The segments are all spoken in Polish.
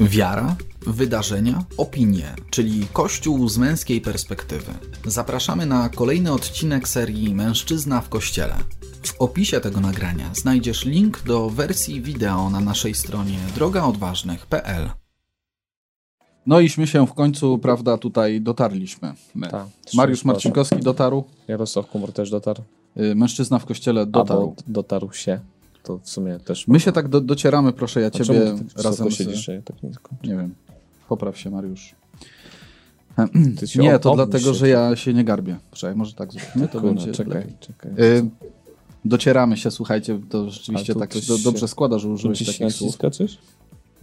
Wiara, wydarzenia, opinie, czyli Kościół z męskiej perspektywy. Zapraszamy na kolejny odcinek serii Mężczyzna w Kościele. W opisie tego nagrania znajdziesz link do wersji wideo na naszej stronie drogaodważnych.pl. No iśmy się w końcu, prawda, tutaj dotarliśmy. My. Tak, Mariusz 3%. Marcinkowski dotarł, Jarosław Kumor też dotarł. y, mężczyzna w kościele dotarł. Albo dotarł się. To w sumie też. My się tak do, docieramy, proszę ja A ciebie czemu ty tak razem z... siedzisz, ja tak nisko? Nie wiem, popraw się Mariusz. Nie, to dlatego, że ja się nie garbię. Czekaj, może tak zróbmy, to Kurwa, będzie czekaj, lepiej. czekaj. Y, docieramy się, słuchajcie, to rzeczywiście tak się do, dobrze składa, że użyłeś takich słów. coś?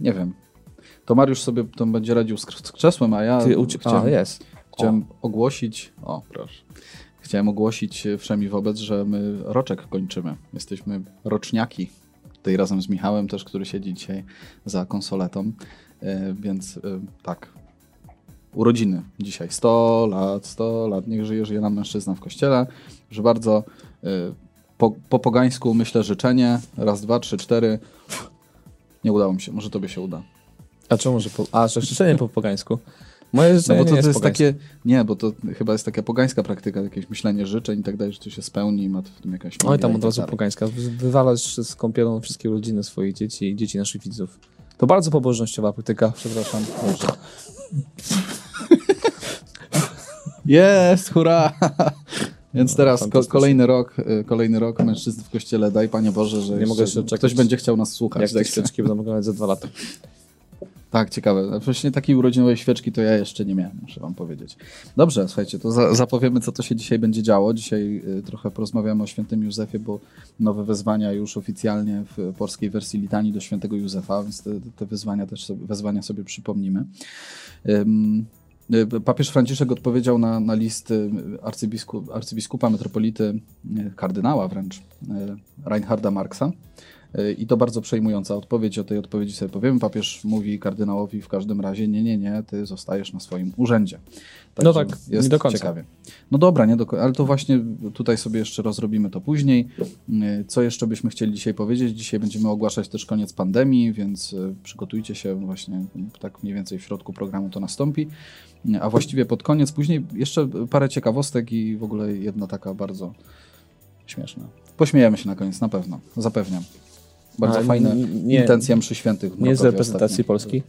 Nie wiem. To Mariusz sobie to będzie radził z, z krzesłem, a ja Ty uci- chciałem, A, jest. chciałem ogłosić, o proszę, chciałem ogłosić wszemi wobec, że my roczek kończymy. Jesteśmy roczniaki. Tutaj razem z Michałem też, który siedzi dzisiaj za konsoletą, e, więc e, tak. Urodziny dzisiaj. 100 lat, 100 lat. Niech żyje, żyje nam mężczyzna w kościele. Że bardzo e, po, po pogańsku myślę życzenie. Raz, dwa, trzy, cztery. Nie udało mi się. Może tobie się uda. A czemu, że po... A, że życzenie po pogańsku. Moje No życzenie bo to, nie to jest takie, nie, bo to chyba jest taka pogańska praktyka, jakieś myślenie życzeń i tak dalej, że to się spełni i ma w tym jakaś Oj, magia tam i od tak razu dalej. pogańska. Wywalasz z kąpielą wszystkie rodziny swoich dzieci i dzieci naszych widzów. To bardzo pobożnościowa praktyka. Przepraszam. Dobrze. Jest, hurra! Więc teraz ko- kolejny rok, y, kolejny rok mężczyzn w kościele, daj Panie Boże, że Nie mogę się ktoś będzie chciał nas słuchać. Jak Tak, świeczki będą wyglądać za dwa lata. tak, ciekawe. Właśnie takiej urodzinowej świeczki to ja jeszcze nie miałem, muszę Wam powiedzieć. Dobrze, słuchajcie, to za zapowiemy, co to się dzisiaj będzie działo. Dzisiaj y, trochę porozmawiamy o świętym Józefie, bo nowe wezwania już oficjalnie w polskiej wersji litanii do świętego Józefa, więc te, te wyzwania też sobie, wezwania sobie przypomnimy. Ym, y, Papież Franciszek odpowiedział na, na list y, arcybiskup, arcybiskupa, metropolity, y, kardynała wręcz, Reinharda Marksa. Y, I to bardzo przejmująca odpowiedź. O tej odpowiedzi sobie powiem. Papież mówi kardynałowi w każdym razie: Nie, nie, nie, ty zostajesz na swoim urzędzie. No Także tak, nie do końca. Ciekawie. No dobra, nie do końca, ale to właśnie tutaj sobie jeszcze rozrobimy to później. Y, Co jeszcze byśmy chcieli dzisiaj powiedzieć? Dzisiaj będziemy ogłaszać też koniec pandemii, więc y, przygotujcie się właśnie, tak mniej więcej w środku programu to nastąpi. A właściwie pod koniec, później jeszcze parę ciekawostek i w ogóle jedna taka bardzo śmieszna. Pośmiejemy się na koniec, na pewno, zapewniam. Bardzo A, fajne nie- intencje mszy świętych. Nie z reprezentacji ostatnio. Polski.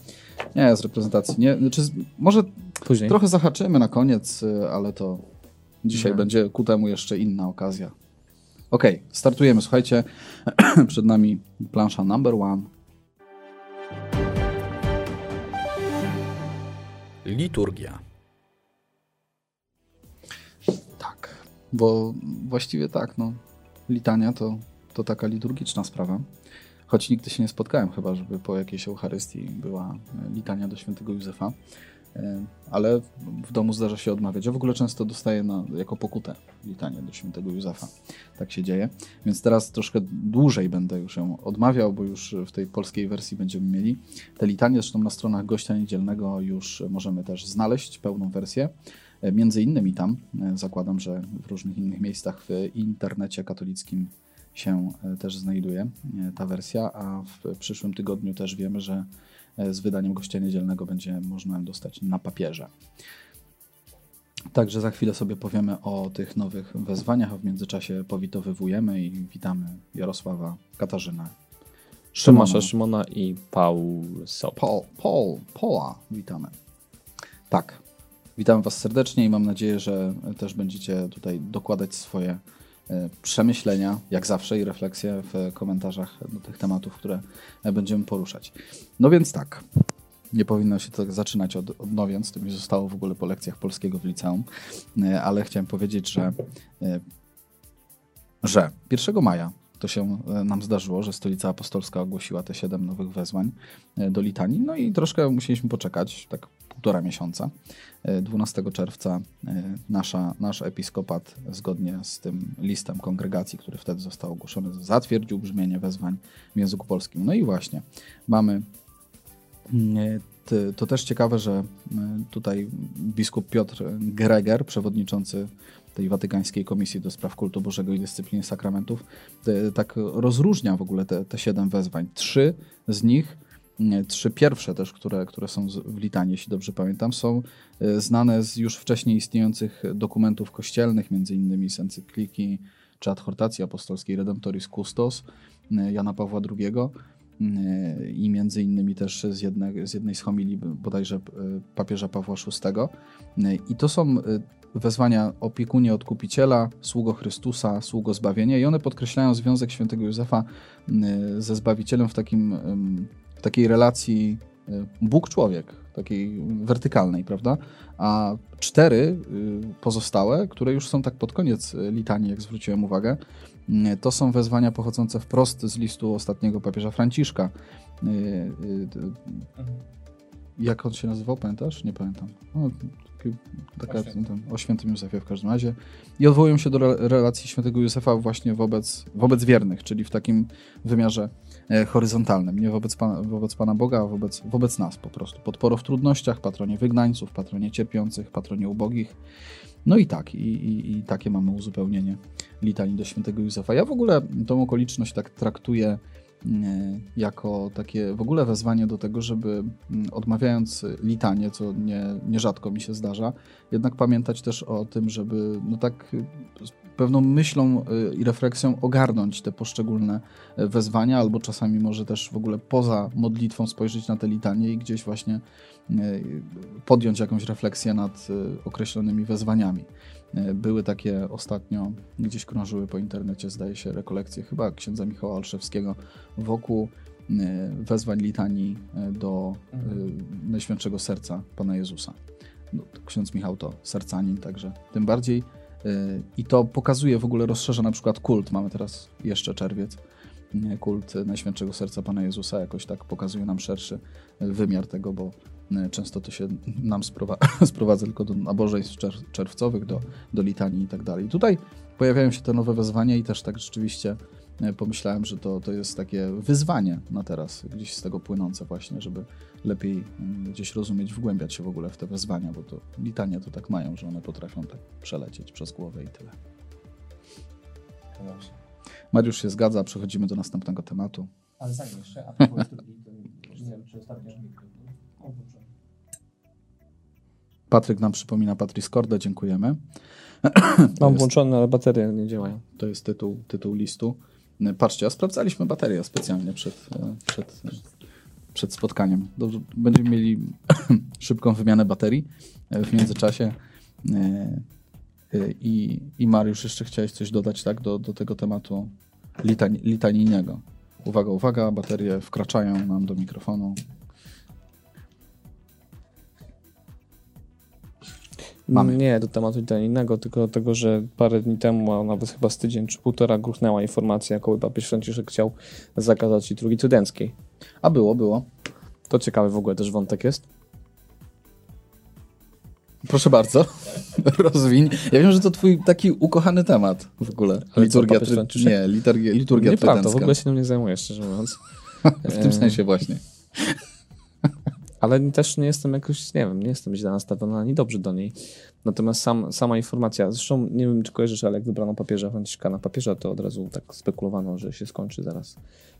Nie, z reprezentacji. Nie, znaczy, może Później. trochę zahaczymy na koniec, y, ale to dzisiaj Mhm. będzie ku temu jeszcze inna okazja. Okej, startujemy. Słuchajcie, przed nami plansza number one. Liturgia. Tak, bo właściwie tak, no. Litania to, to taka liturgiczna sprawa. Choć nigdy się nie spotkałem chyba, żeby po jakiejś Eucharystii była e, litania do świętego Józefa. E, Ale w domu zdarza się odmawiać. Ja w ogóle często dostaję na, jako pokutę litanię do świętego Józefa. Tak się dzieje. Więc teraz troszkę dłużej będę już ją odmawiał, bo już w tej polskiej wersji będziemy mieli te litanie. Zresztą na stronach gościa niedzielnego już możemy też znaleźć pełną wersję. E, Między innymi tam, zakładam, że w różnych innych miejscach w internecie katolickim się e, też znajduje e, ta wersja, a w przyszłym tygodniu też wiemy, że e, z wydaniem gościa niedzielnego będzie można ją dostać na papierze. Także za chwilę sobie powiemy o tych nowych wezwaniach, a w międzyczasie powitowywujemy i witamy Jarosława, Katarzynę, Tomasza Szymona i Paul Sop. Paul, Paul, Paula, witamy. Tak, witam Was serdecznie i mam nadzieję, że też będziecie tutaj dokładać swoje przemyślenia, jak zawsze, i refleksje w komentarzach do tych tematów, które e, będziemy poruszać. No więc tak, nie powinno się to zaczynać od, od no więc, to mi zostało w ogóle po lekcjach polskiego w liceum, e, ale chciałem powiedzieć, że e, że 1 maja to się e, nam zdarzyło, że Stolica Apostolska ogłosiła te siedem nowych wezwań e, do litanii. No i troszkę musieliśmy poczekać, tak półtora miesiąca. E, 12 czerwca e, nasza, nasz episkopat, zgodnie z tym listem kongregacji, który wtedy został ogłoszony, zatwierdził brzmienie wezwań w języku polskim. No i właśnie mamy mm, to też ciekawe, że tutaj biskup Piotr Greger, przewodniczący tej Watykańskiej Komisji do Spraw Kultu Bożego i Dyscypliny Sakramentów, te, tak rozróżnia w ogóle te, te siedem wezwań. Trzy z nich nie, trzy pierwsze też, które, które są w litanii, jeśli dobrze pamiętam, są e, znane z już wcześniej istniejących dokumentów kościelnych, między innymi z encykliki czy adhortacji apostolskiej Redemptoris Custos e, Jana Pawła II e, i między innymi też z, jedne, z jednej z homilii bodajże papieża Pawła VI. I to są wezwania opiekunie odkupiciela, sługo Chrystusa, sługo zbawienia i one podkreślają związek świętego Józefa e, ze Zbawicielem w takim w takiej relacji y, Bóg-człowiek, takiej wertykalnej, prawda? A cztery y, pozostałe, które już są tak pod koniec y, litanii, jak zwróciłem uwagę, y, to są wezwania pochodzące wprost z listu ostatniego papieża Franciszka. Y, y, d- Jak on się nazywał, pamiętasz? Nie pamiętam. No, taka, O świętym. ten, o świętym Józefie w każdym razie. I odwołują się do re- relacji świętego Józefa właśnie wobec, wobec wiernych, czyli w takim wymiarze e, horyzontalnym, nie wobec Pana, wobec Pana Boga, a wobec, wobec nas po prostu. Podporo w trudnościach, patronie wygnańców, patronie cierpiących, patronie ubogich. No i tak, i, i, i takie mamy uzupełnienie litanii do świętego Józefa. Ja w ogóle tą okoliczność tak traktuję jako takie w ogóle wezwanie do tego, żeby mm, odmawiając litanie, co nie, nierzadko mi się zdarza, jednak pamiętać też o tym, żeby no tak y, pewną myślą y, i refleksją ogarnąć te poszczególne y, wezwania, albo czasami może też w ogóle poza modlitwą spojrzeć na te litanie i gdzieś właśnie y, podjąć jakąś refleksję nad y, określonymi wezwaniami. Y, Były takie ostatnio, gdzieś krążyły po internecie, zdaje się, rekolekcje chyba księdza Michała Olszewskiego wokół y, wezwań litanii y, do y, Najświętszego Serca Pana Jezusa. No, ksiądz Michał to sercanin, także tym bardziej. I to pokazuje w ogóle, rozszerza na przykład kult. Mamy teraz jeszcze czerwiec. Kult Najświętszego Serca Pana Jezusa jakoś tak pokazuje nam szerszy wymiar tego, bo często to się nam sprowa sprowadza tylko do nabożeństw czer czerwcowych, do, do litanii i tak dalej. Tutaj pojawiają się te nowe wezwania i też tak rzeczywiście y, pomyślałem, że to, to jest takie wyzwanie na teraz, gdzieś z tego płynące właśnie, żeby lepiej mm, gdzieś rozumieć, wgłębiać się w ogóle w te wezwania, bo to litania to tak mają, że one potrafią tak przelecieć przez głowę i tyle. Mariusz się zgadza, przechodzimy do następnego tematu. Ale zanim jeszcze, a to nie wiem, czy ostatnio... Patryk nam przypomina Patris Corda, dziękujemy. Mam jest- włączone, ale baterie nie działają. To jest tytuł, tytuł listu. Patrzcie, a sprawdzaliśmy baterię specjalnie przed, e, przed, e, przed spotkaniem. Dobrze, będziemy mieli szybką wymianę baterii e, w międzyczasie. I, I Mariusz, jeszcze chciałeś coś dodać tak, do, do tego tematu litani, litanijnego. Uwaga, uwaga, baterie wkraczają nam do mikrofonu. Mamy. Nie do tematu innego, tylko do tego, że parę dni temu, a nawet chyba z tydzień czy półtora, gruchnęła informacja, jakoby papież Franciszek chciał zakazać liturgii cudenckiej. A było, było. To ciekawy w ogóle też wątek jest. Proszę bardzo, rozwiń. Ja wiem, że to twój taki ukochany temat w ogóle. Ale co, Liturgia, papież try... Franciszek? nie, liturgia, liturgia Nieprawda, w ogóle się tym nie zajmuję, szczerze mówiąc. W tym E, sensie właśnie. Ale też nie jestem jakoś, nie wiem, nie jestem źle nastawiony ani dobrze do niej. Natomiast sam, sama informacja, zresztą nie wiem, czy kojarzysz, ale jak wybrano papieża Franciszka na papieża, to od razu tak spekulowano, że się skończy zaraz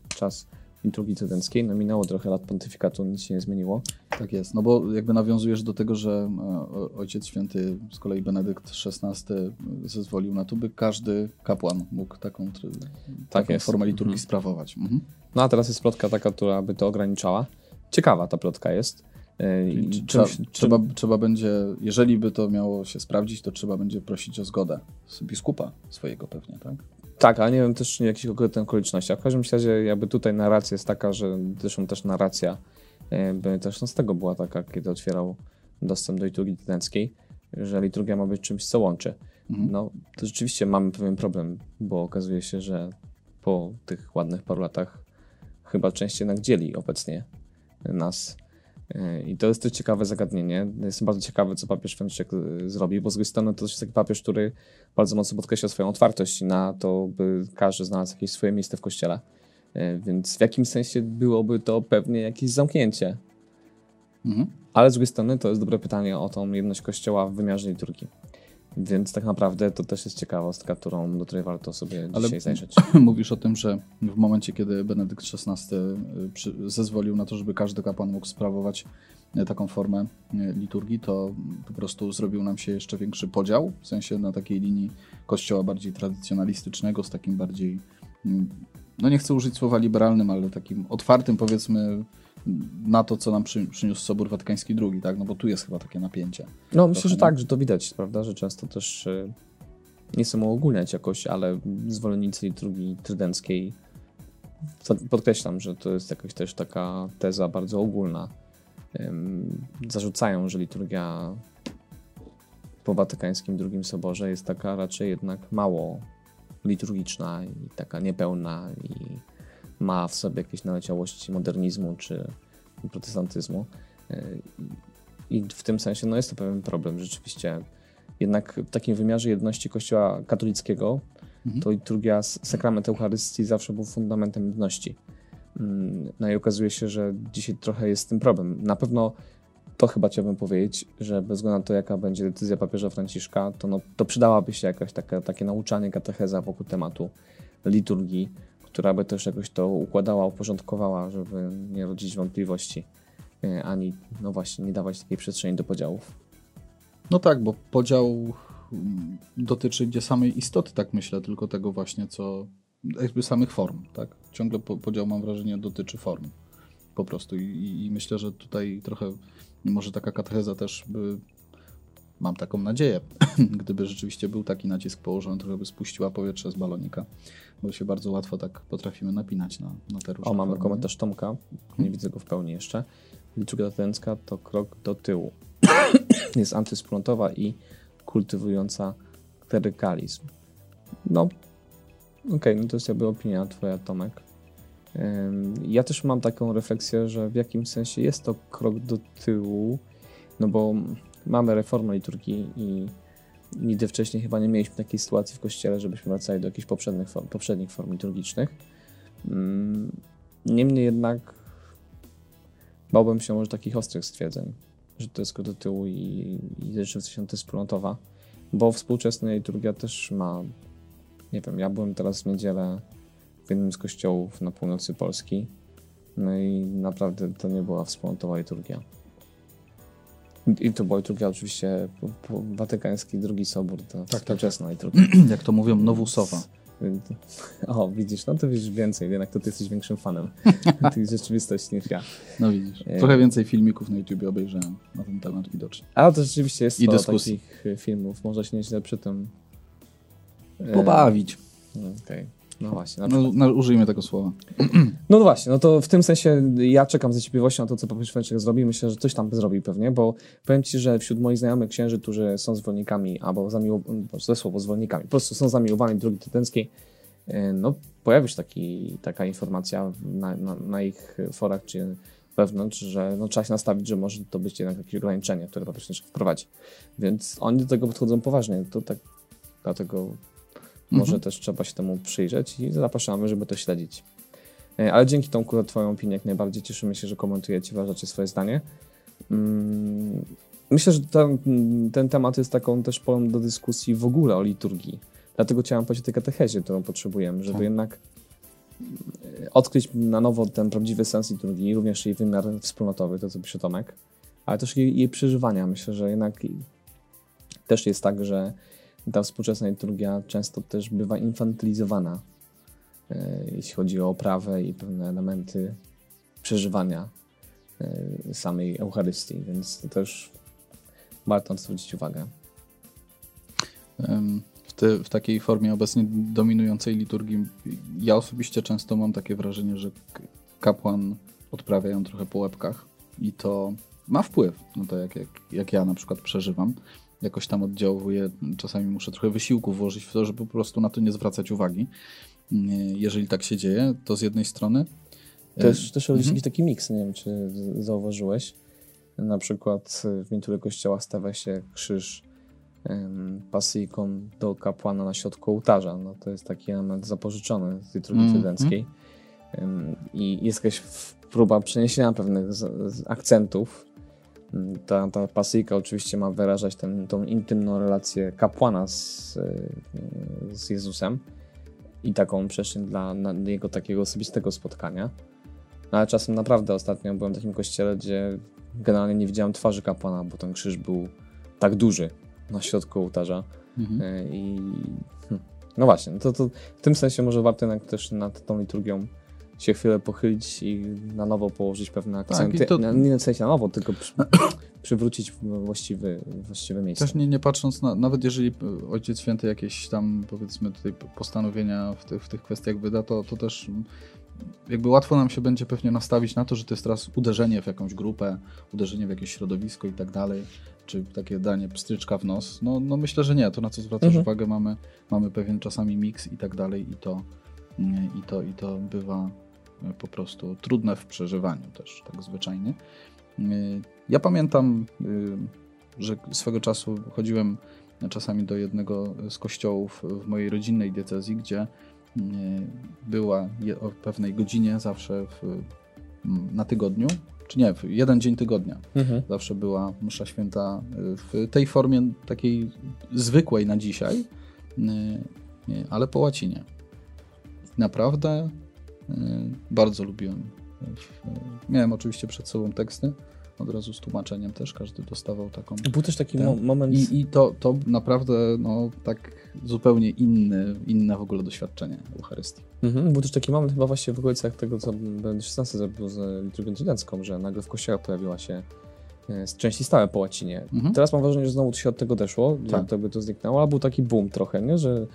czas liturgii cydenckiej. No minęło trochę lat pontyfikatu, nic się nie zmieniło. Tak jest, no bo jakby nawiązujesz do tego, że e, Ojciec Święty, z kolei Benedykt XVI zezwolił na to, by każdy kapłan mógł taką, try... taką jest. formę liturgii Mhm. sprawować. Mhm. No a teraz jest plotka taka, która by to ograniczała. Ciekawa ta plotka jest. I Czyli czymś- trzeba, czym- trzeba, będzie, jeżeli by to miało się sprawdzić, to trzeba będzie prosić o zgodę z biskupa swojego pewnie, tak? Tak, ale nie wiem też jakich konkretnych okolicznościach. W każdym razie jakby tutaj narracja jest taka, że zresztą też narracja e, by też no, z tego była taka, kiedy otwierał dostęp do liturgii tydenckiej, że liturgia ma być czymś, co łączy. Mhm. No to rzeczywiście mamy pewien problem, bo okazuje się, że po tych ładnych paru latach chyba część jednak dzieli obecnie nas. E, I to jest też ciekawe zagadnienie. Jestem bardzo ciekawy, co papież Franciszek e, zrobi, bo z drugiej strony to jest taki papież, który bardzo mocno podkreśla swoją otwartość na to, by każdy znalazł jakieś swoje miejsce w kościele. E, Więc w jakimś sensie byłoby to pewnie jakieś zamknięcie. Mhm. Ale z drugiej strony to jest dobre pytanie o tą jedność kościoła w wymiarze liturgii. Więc tak naprawdę to też jest ciekawostka, którą, do której warto sobie Ale dzisiaj zajrzeć. Mówisz o tym, że w momencie, kiedy Benedykt XVI y, przy- zezwolił na to, żeby każdy kapłan mógł sprawować y, taką formę y, liturgii, to po prostu zrobił nam się jeszcze większy podział, w sensie na takiej linii kościoła bardziej tradycjonalistycznego, z takim bardziej, mm, no nie chcę użyć słowa liberalnym, ale takim otwartym powiedzmy na to, co nam przy, przyniósł Sobór Watykański II, tak? No bo tu jest chyba takie napięcie. No myślę, że Trochę, tak, że to widać, prawda, że często też y, nie chcę uogólniać jakoś, ale zwolennicy liturgii trydenckiej podkreślam, że to jest jakaś też taka teza bardzo ogólna. Zarzucają, że liturgia po watykańskim II soborze jest taka raczej jednak mało liturgiczna i taka niepełna i ma w sobie jakieś naleciałości modernizmu czy protestantyzmu. Y, I w tym sensie no jest to pewien problem. Rzeczywiście jednak w takim wymiarze jedności Kościoła katolickiego Mhm. to liturgia, sakrament Eucharystii zawsze był fundamentem jedności. Mm, No i okazuje się, że dzisiaj trochę jest z tym problem. Na pewno to chyba chciałbym powiedzieć, że bez względu na to, jaka będzie decyzja papieża Franciszka, to, no, to przydałaby się jakaś taka, takie nauczanie, katecheza wokół tematu liturgii, która by też jakoś to układała, uporządkowała, żeby nie rodzić wątpliwości, e, ani no właśnie nie dawać takiej przestrzeni do podziałów. No tak, bo podział mm, dotyczy nie samej istoty, tak myślę, tylko tego właśnie, co jakby samych form, tak? Ciągle po, podział, mam wrażenie, dotyczy form po prostu i, i myślę, że tutaj trochę może taka katecheza też by, mam taką nadzieję, gdyby rzeczywiście był taki nacisk położony, trochę by spuściła powietrze z balonika, bo się bardzo łatwo tak potrafimy napinać na, na te różne O, mamy formy. komentarz Tomka, nie widzę go w pełni jeszcze. Liturgia trydencka to krok do tyłu. Jest antysprątowa i kultywująca klerykalizm. No, okej, no to jest jakby opinia twoja, Tomek. Ja też mam taką refleksję, że w jakimś sensie jest to krok do tyłu, no bo mamy reformę liturgii i nigdy wcześniej chyba nie mieliśmy takiej sytuacji w kościele, żebyśmy wracali do jakichś poprzednich form, poprzednich form liturgicznych. Mm, Niemniej jednak bałbym się może takich ostrych stwierdzeń, że to jest do tyłu i, i rzeczywiście antysprątowa, bo współczesna liturgia też ma, nie wiem, ja byłem teraz w niedzielę w jednym z kościołów na północy Polski, no i naprawdę to nie była wspólnotowa liturgia. I to była liturgia oczywiście watykański, drugi sobór, to tak. współczesna liturgia. Jak to mówią, nowusowa. O, widzisz, no to widzisz więcej, jednak to ty jesteś większym fanem tej rzeczywistości niż ja. No widzisz, E. trochę więcej filmików na YouTubie obejrzałem na ten temat widocznie. Ale to rzeczywiście jest I dyskusji. takich filmów, można się nieźle przy tym... e, Pobawić. no, Okej, no właśnie. Na No, no, użyjmy tego słowa. No, no właśnie, no to w tym sensie ja czekam z niecierpliwością na to, co papież Franciszek zrobi. Myślę, że coś tam zrobi pewnie, bo powiem Ci, że wśród moich znajomych księży, którzy są zwolennikami, albo zamiłowani, ze słowo zwolennikami, po prostu są zamiłowani drogi tytenckiej, e, no pojawi się taki, taka informacja na, na, na ich forach czy wewnątrz, że no, trzeba się nastawić, że może to być jednak jakieś ograniczenie, które papież Franciszek wprowadzi. Więc oni do tego podchodzą poważnie, to tak, dlatego może też trzeba się temu przyjrzeć i zapraszamy, żeby to śledzić. E, Ale dzięki Tomku za Twoją opinię jak najbardziej cieszymy się, że komentujecie, wyrażacie swoje zdanie. Mm, Myślę, że ten, ten temat jest taką też polem do dyskusji w ogóle o liturgii. Dlatego chciałem powiedzieć o tej katechezie, którą potrzebujemy, żeby Tak. jednak e, odkryć na nowo ten prawdziwy sens liturgii, również jej wymiar wspólnotowy, to co pisze Tomek, ale też jej, jej przeżywania. Myślę, że jednak też jest tak, że ta współczesna liturgia często też bywa infantylizowana, e, jeśli chodzi o oprawę i pewne elementy przeżywania e, samej Eucharystii, więc to też warto na to zwrócić uwagę. W, te, w takiej formie obecnie dominującej liturgii, ja osobiście często mam takie wrażenie, że kapłan odprawia ją trochę po łebkach i to ma wpływ na to, jak, jak, jak ja na przykład przeżywam. Jakoś tam oddziałuje, czasami muszę trochę wysiłku włożyć w to, żeby po prostu na to nie zwracać uwagi. Nie, Jeżeli tak się dzieje, to z jednej strony. Też, też robisz mhm. jakiś taki miks, nie wiem czy zauważyłeś. Na przykład w niektórych kościołach stawia się krzyż pasyjką do kapłana na środku ołtarza. No, to jest taki element zapożyczony z liturgii. Em, I jest jakaś próba przeniesienia pewnych z, z akcentów Ta, ta pasyjka oczywiście ma wyrażać ten, tą intymną relację kapłana z, z Jezusem i taką przestrzeń dla, dla jego takiego osobistego spotkania. No, ale czasem naprawdę ostatnio byłem w takim kościele, gdzie generalnie nie widziałem twarzy kapłana, bo ten krzyż był tak duży na środku ołtarza. Mhm. E, I hm, no właśnie, no to, to w tym sensie może warto jednak też nad tą liturgią się chwilę pochylić i na nowo położyć pewne tak, akcenty. Tak, to... Nie w sensie na nowo, tylko przy, przywrócić właściwy, właściwe miejsce. Też nie, nie patrząc, na, nawet jeżeli Ojciec Święty jakieś tam powiedzmy tutaj postanowienia w, ty, w tych kwestiach wyda, to, to też jakby łatwo nam się będzie pewnie nastawić na to, że to jest teraz uderzenie w jakąś grupę, uderzenie w jakieś środowisko i tak dalej, czy takie danie pstryczka w nos. No, no myślę, że nie. To na co zwracasz mhm. uwagę, mamy, mamy pewien czasami miks i tak dalej i to, i to, i to bywa po prostu trudne w przeżywaniu też, tak zwyczajnie. Ja pamiętam, y, że swego czasu chodziłem czasami do jednego z kościołów w mojej rodzinnej diecezji, gdzie była o pewnej godzinie zawsze w, na tygodniu, czy nie, w jeden dzień tygodnia. Mhm. Zawsze była msza święta w tej formie takiej zwykłej na dzisiaj, ale po łacinie. Naprawdę bardzo lubiłem. Miałem oczywiście przed sobą teksty, od razu z tłumaczeniem też, każdy dostawał taką... Był też taki ten, moment... I, i to, to naprawdę no, tak zupełnie inny, inne w ogóle doświadczenie Eucharystii. Mhm, był też taki moment chyba właśnie w okolicach tego, co Benedikt XVI zrobił z liturgią trydencką, że nagle w kościele pojawiła się e, części stałe po łacinie. Mhm. Teraz mam wrażenie, że znowu się od tego deszło, tak. to by to zniknęło, ale był taki boom trochę, nie? że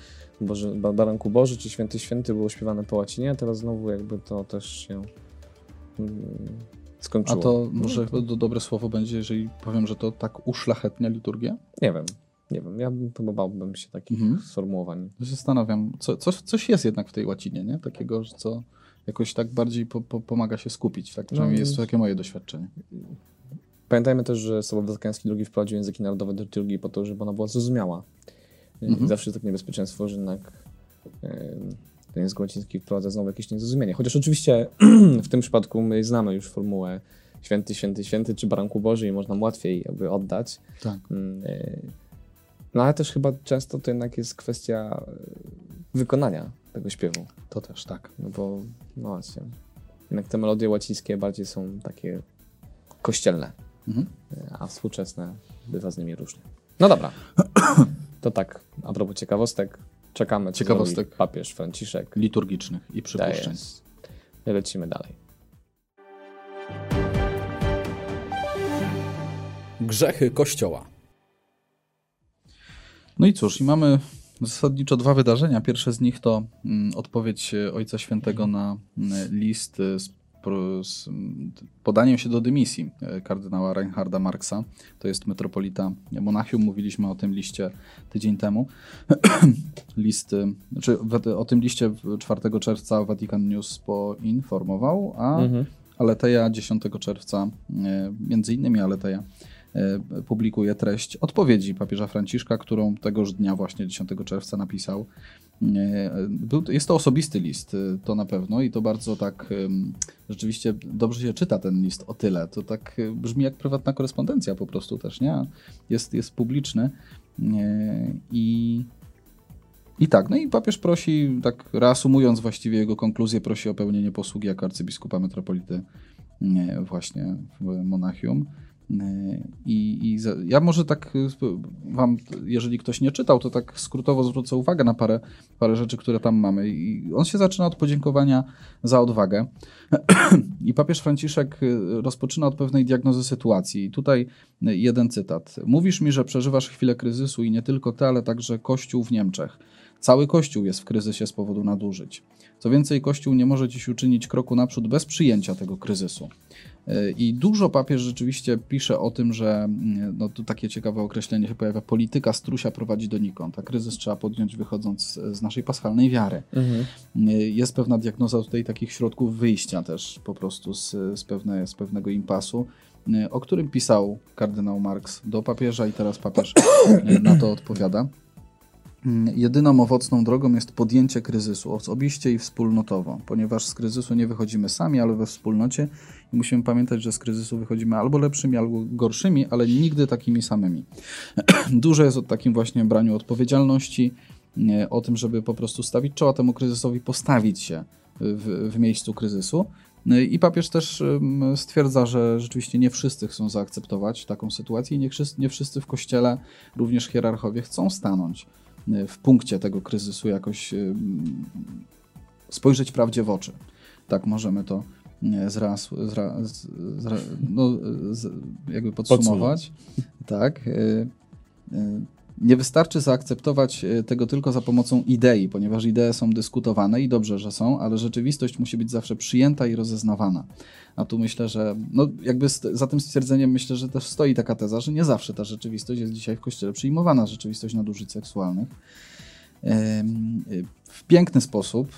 Boże, Baranku Boży czy Święty Święty było śpiewane po łacinie, a teraz znowu jakby to też się mm, skończyło. A to może no, to... dobre słowo będzie, jeżeli powiem, że to tak uszlachetnia liturgię? Nie wiem. Nie wiem, ja chyba bałbym się takich mhm. sformułowań. Zastanawiam, co, coś, coś jest jednak w tej łacinie, nie? Takiego, co jakoś tak bardziej po, po, pomaga się skupić. Tak? Przynajmniej no, jest to takie moje doświadczenie. Pamiętajmy też, że Sobor Watykański II wprowadził języki narodowe do liturgii po to, żeby ona była zrozumiała. Mhm. Zawsze jest takie niebezpieczeństwo, że jednak ten język łaciński wprowadza znowu jakieś niezrozumienie. Chociaż oczywiście w tym przypadku my znamy już formułę święty, święty, święty czy baranku Boży i można łatwiej jakby oddać. Tak. Mm, e, no ale też chyba często to jednak jest kwestia e, wykonania tego śpiewu. To też, tak. No bo, no właśnie, jednak te melodie łacińskie bardziej są takie kościelne, mhm. E, a współczesne bywa z nimi różnie. No dobra. To tak, a propos ciekawostek, czekamy, co ciekawostek papież Franciszek. Liturgicznych i przypuszczeń. Lecimy dalej. Grzechy Kościoła. No i cóż, i mamy zasadniczo dwa wydarzenia. Pierwsze z nich to mm, odpowiedź Ojca Świętego na mm, list z z podaniem się do dymisji e, kardynała Reinharda Marksa. To jest metropolita Monachium. Mówiliśmy o tym liście tydzień temu. List, znaczy o tym liście 4 czerwca Vatican News poinformował, a mhm. Aleteja 10 czerwca, e, między innymi Aleteja, e, publikuje treść odpowiedzi papieża Franciszka, którą tegoż dnia, właśnie 10 czerwca, napisał jest to osobisty list, y, to na pewno, i to bardzo tak rzeczywiście dobrze się czyta ten list o tyle. To tak y, brzmi jak prywatna korespondencja po prostu też, nie? Jest, jest publiczny. I, I tak, no i papież prosi, tak reasumując właściwie jego konkluzję, prosi o pełnienie posługi jako arcybiskupa metropolity właśnie w Monachium. I, I, ja może tak wam, jeżeli ktoś nie czytał, to tak skrótowo zwrócę uwagę na parę, parę rzeczy, które tam mamy. I on się zaczyna od podziękowania za odwagę. I papież Franciszek rozpoczyna od pewnej diagnozy sytuacji. I tutaj jeden cytat. Mówisz mi, że przeżywasz chwilę kryzysu i nie tylko ty, ale także Kościół w Niemczech. Cały Kościół jest w kryzysie z powodu nadużyć. Co więcej, Kościół nie może dziś uczynić kroku naprzód bez przyjęcia tego kryzysu. I dużo papież rzeczywiście pisze o tym, że mm, no tu takie ciekawe określenie się pojawia, polityka strusia prowadzi donikąd, a kryzys trzeba podjąć wychodząc z naszej paschalnej wiary. Mhm. Jest pewna diagnoza tutaj takich środków wyjścia też po prostu z, z, pewne, z pewnego impasu, o którym pisał kardynał Marx do papieża i teraz papież na to odpowiada. Mm, Jedyną owocną drogą jest podjęcie kryzysu osobiście i wspólnotowo, ponieważ z kryzysu nie wychodzimy sami, ale we wspólnocie i musimy pamiętać, że z kryzysu wychodzimy albo lepszymi, albo gorszymi, ale nigdy takimi samymi. Dużo jest o takim właśnie braniu odpowiedzialności, o tym, żeby po prostu stawić czoła temu kryzysowi, postawić się w, w miejscu kryzysu. No I papież też stwierdza, że rzeczywiście nie wszyscy chcą zaakceptować taką sytuację i nie, wszyscy- w kościele, również hierarchowie, chcą stanąć w punkcie tego kryzysu, jakoś ym, spojrzeć prawdzie w oczy. Tak możemy to y, zraz, zra, zra, no, z, jakby podsumować. Tak. Nie wystarczy zaakceptować y, tego tylko za pomocą idei, ponieważ idee są dyskutowane i dobrze, że są, ale rzeczywistość musi być zawsze przyjęta i rozeznawana. A tu myślę, że no jakby za tym stwierdzeniem myślę, że też stoi taka teza, że nie zawsze ta rzeczywistość jest dzisiaj w kościele przyjmowana, rzeczywistość nadużyć seksualnych. W piękny sposób,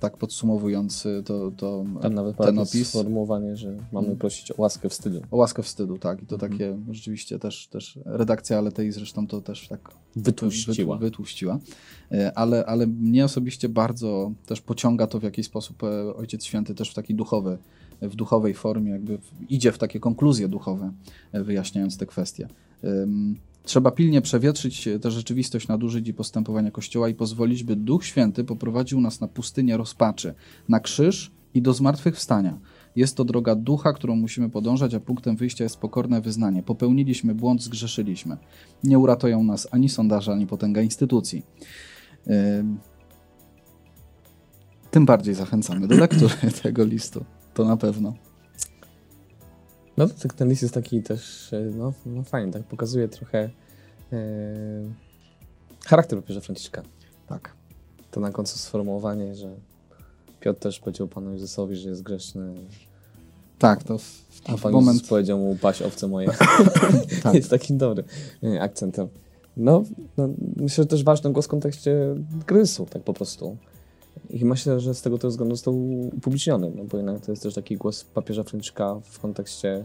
tak podsumowując to, to Tam nawet ten opis, sformułowanie, że mamy Mm. prosić o łaskę wstydu. o łaskę wstydu, tak. I to Mhm. takie rzeczywiście też, też redakcja Aletei zresztą to też tak Wytłuściła. Wytłu- wytłuściła. E, Ale, ale mnie osobiście bardzo też pociąga to, w jaki sposób e, Ojciec Święty też w takiej duchowej, w duchowej formie jakby idzie w takie konkluzje duchowe, e, wyjaśniając te kwestie. Trzeba pilnie przewietrzyć tę rzeczywistość nadużyć i postępowania Kościoła i pozwolić, by Duch Święty poprowadził nas na pustynię rozpaczy, na krzyż i do zmartwychwstania. Jest to droga ducha, którą musimy podążać, a punktem wyjścia jest pokorne wyznanie. Popełniliśmy błąd, zgrzeszyliśmy. Nie uratują nas ani sondaże, ani potęga instytucji. Ym, Tym bardziej zachęcamy do lektury tego listu. To na pewno. No tak, ten list jest taki też, e, no, no fajny, tak pokazuje trochę e, charakter papieża Franciszka. Tak. To na końcu sformułowanie, że Piotr też powiedział Panu Jezusowi, że jest grzeszny, Tak, to w, a Pan moment. Jezus powiedział mu paść owce moje. Tak. jest takim dobrym e, akcentem. No, no, myślę, że też ważny głos w kontekście kryzysu, tak po prostu. I myślę, że z tego też względu został upubliczniony, no bo jednak to jest też taki głos papieża Franciszka w kontekście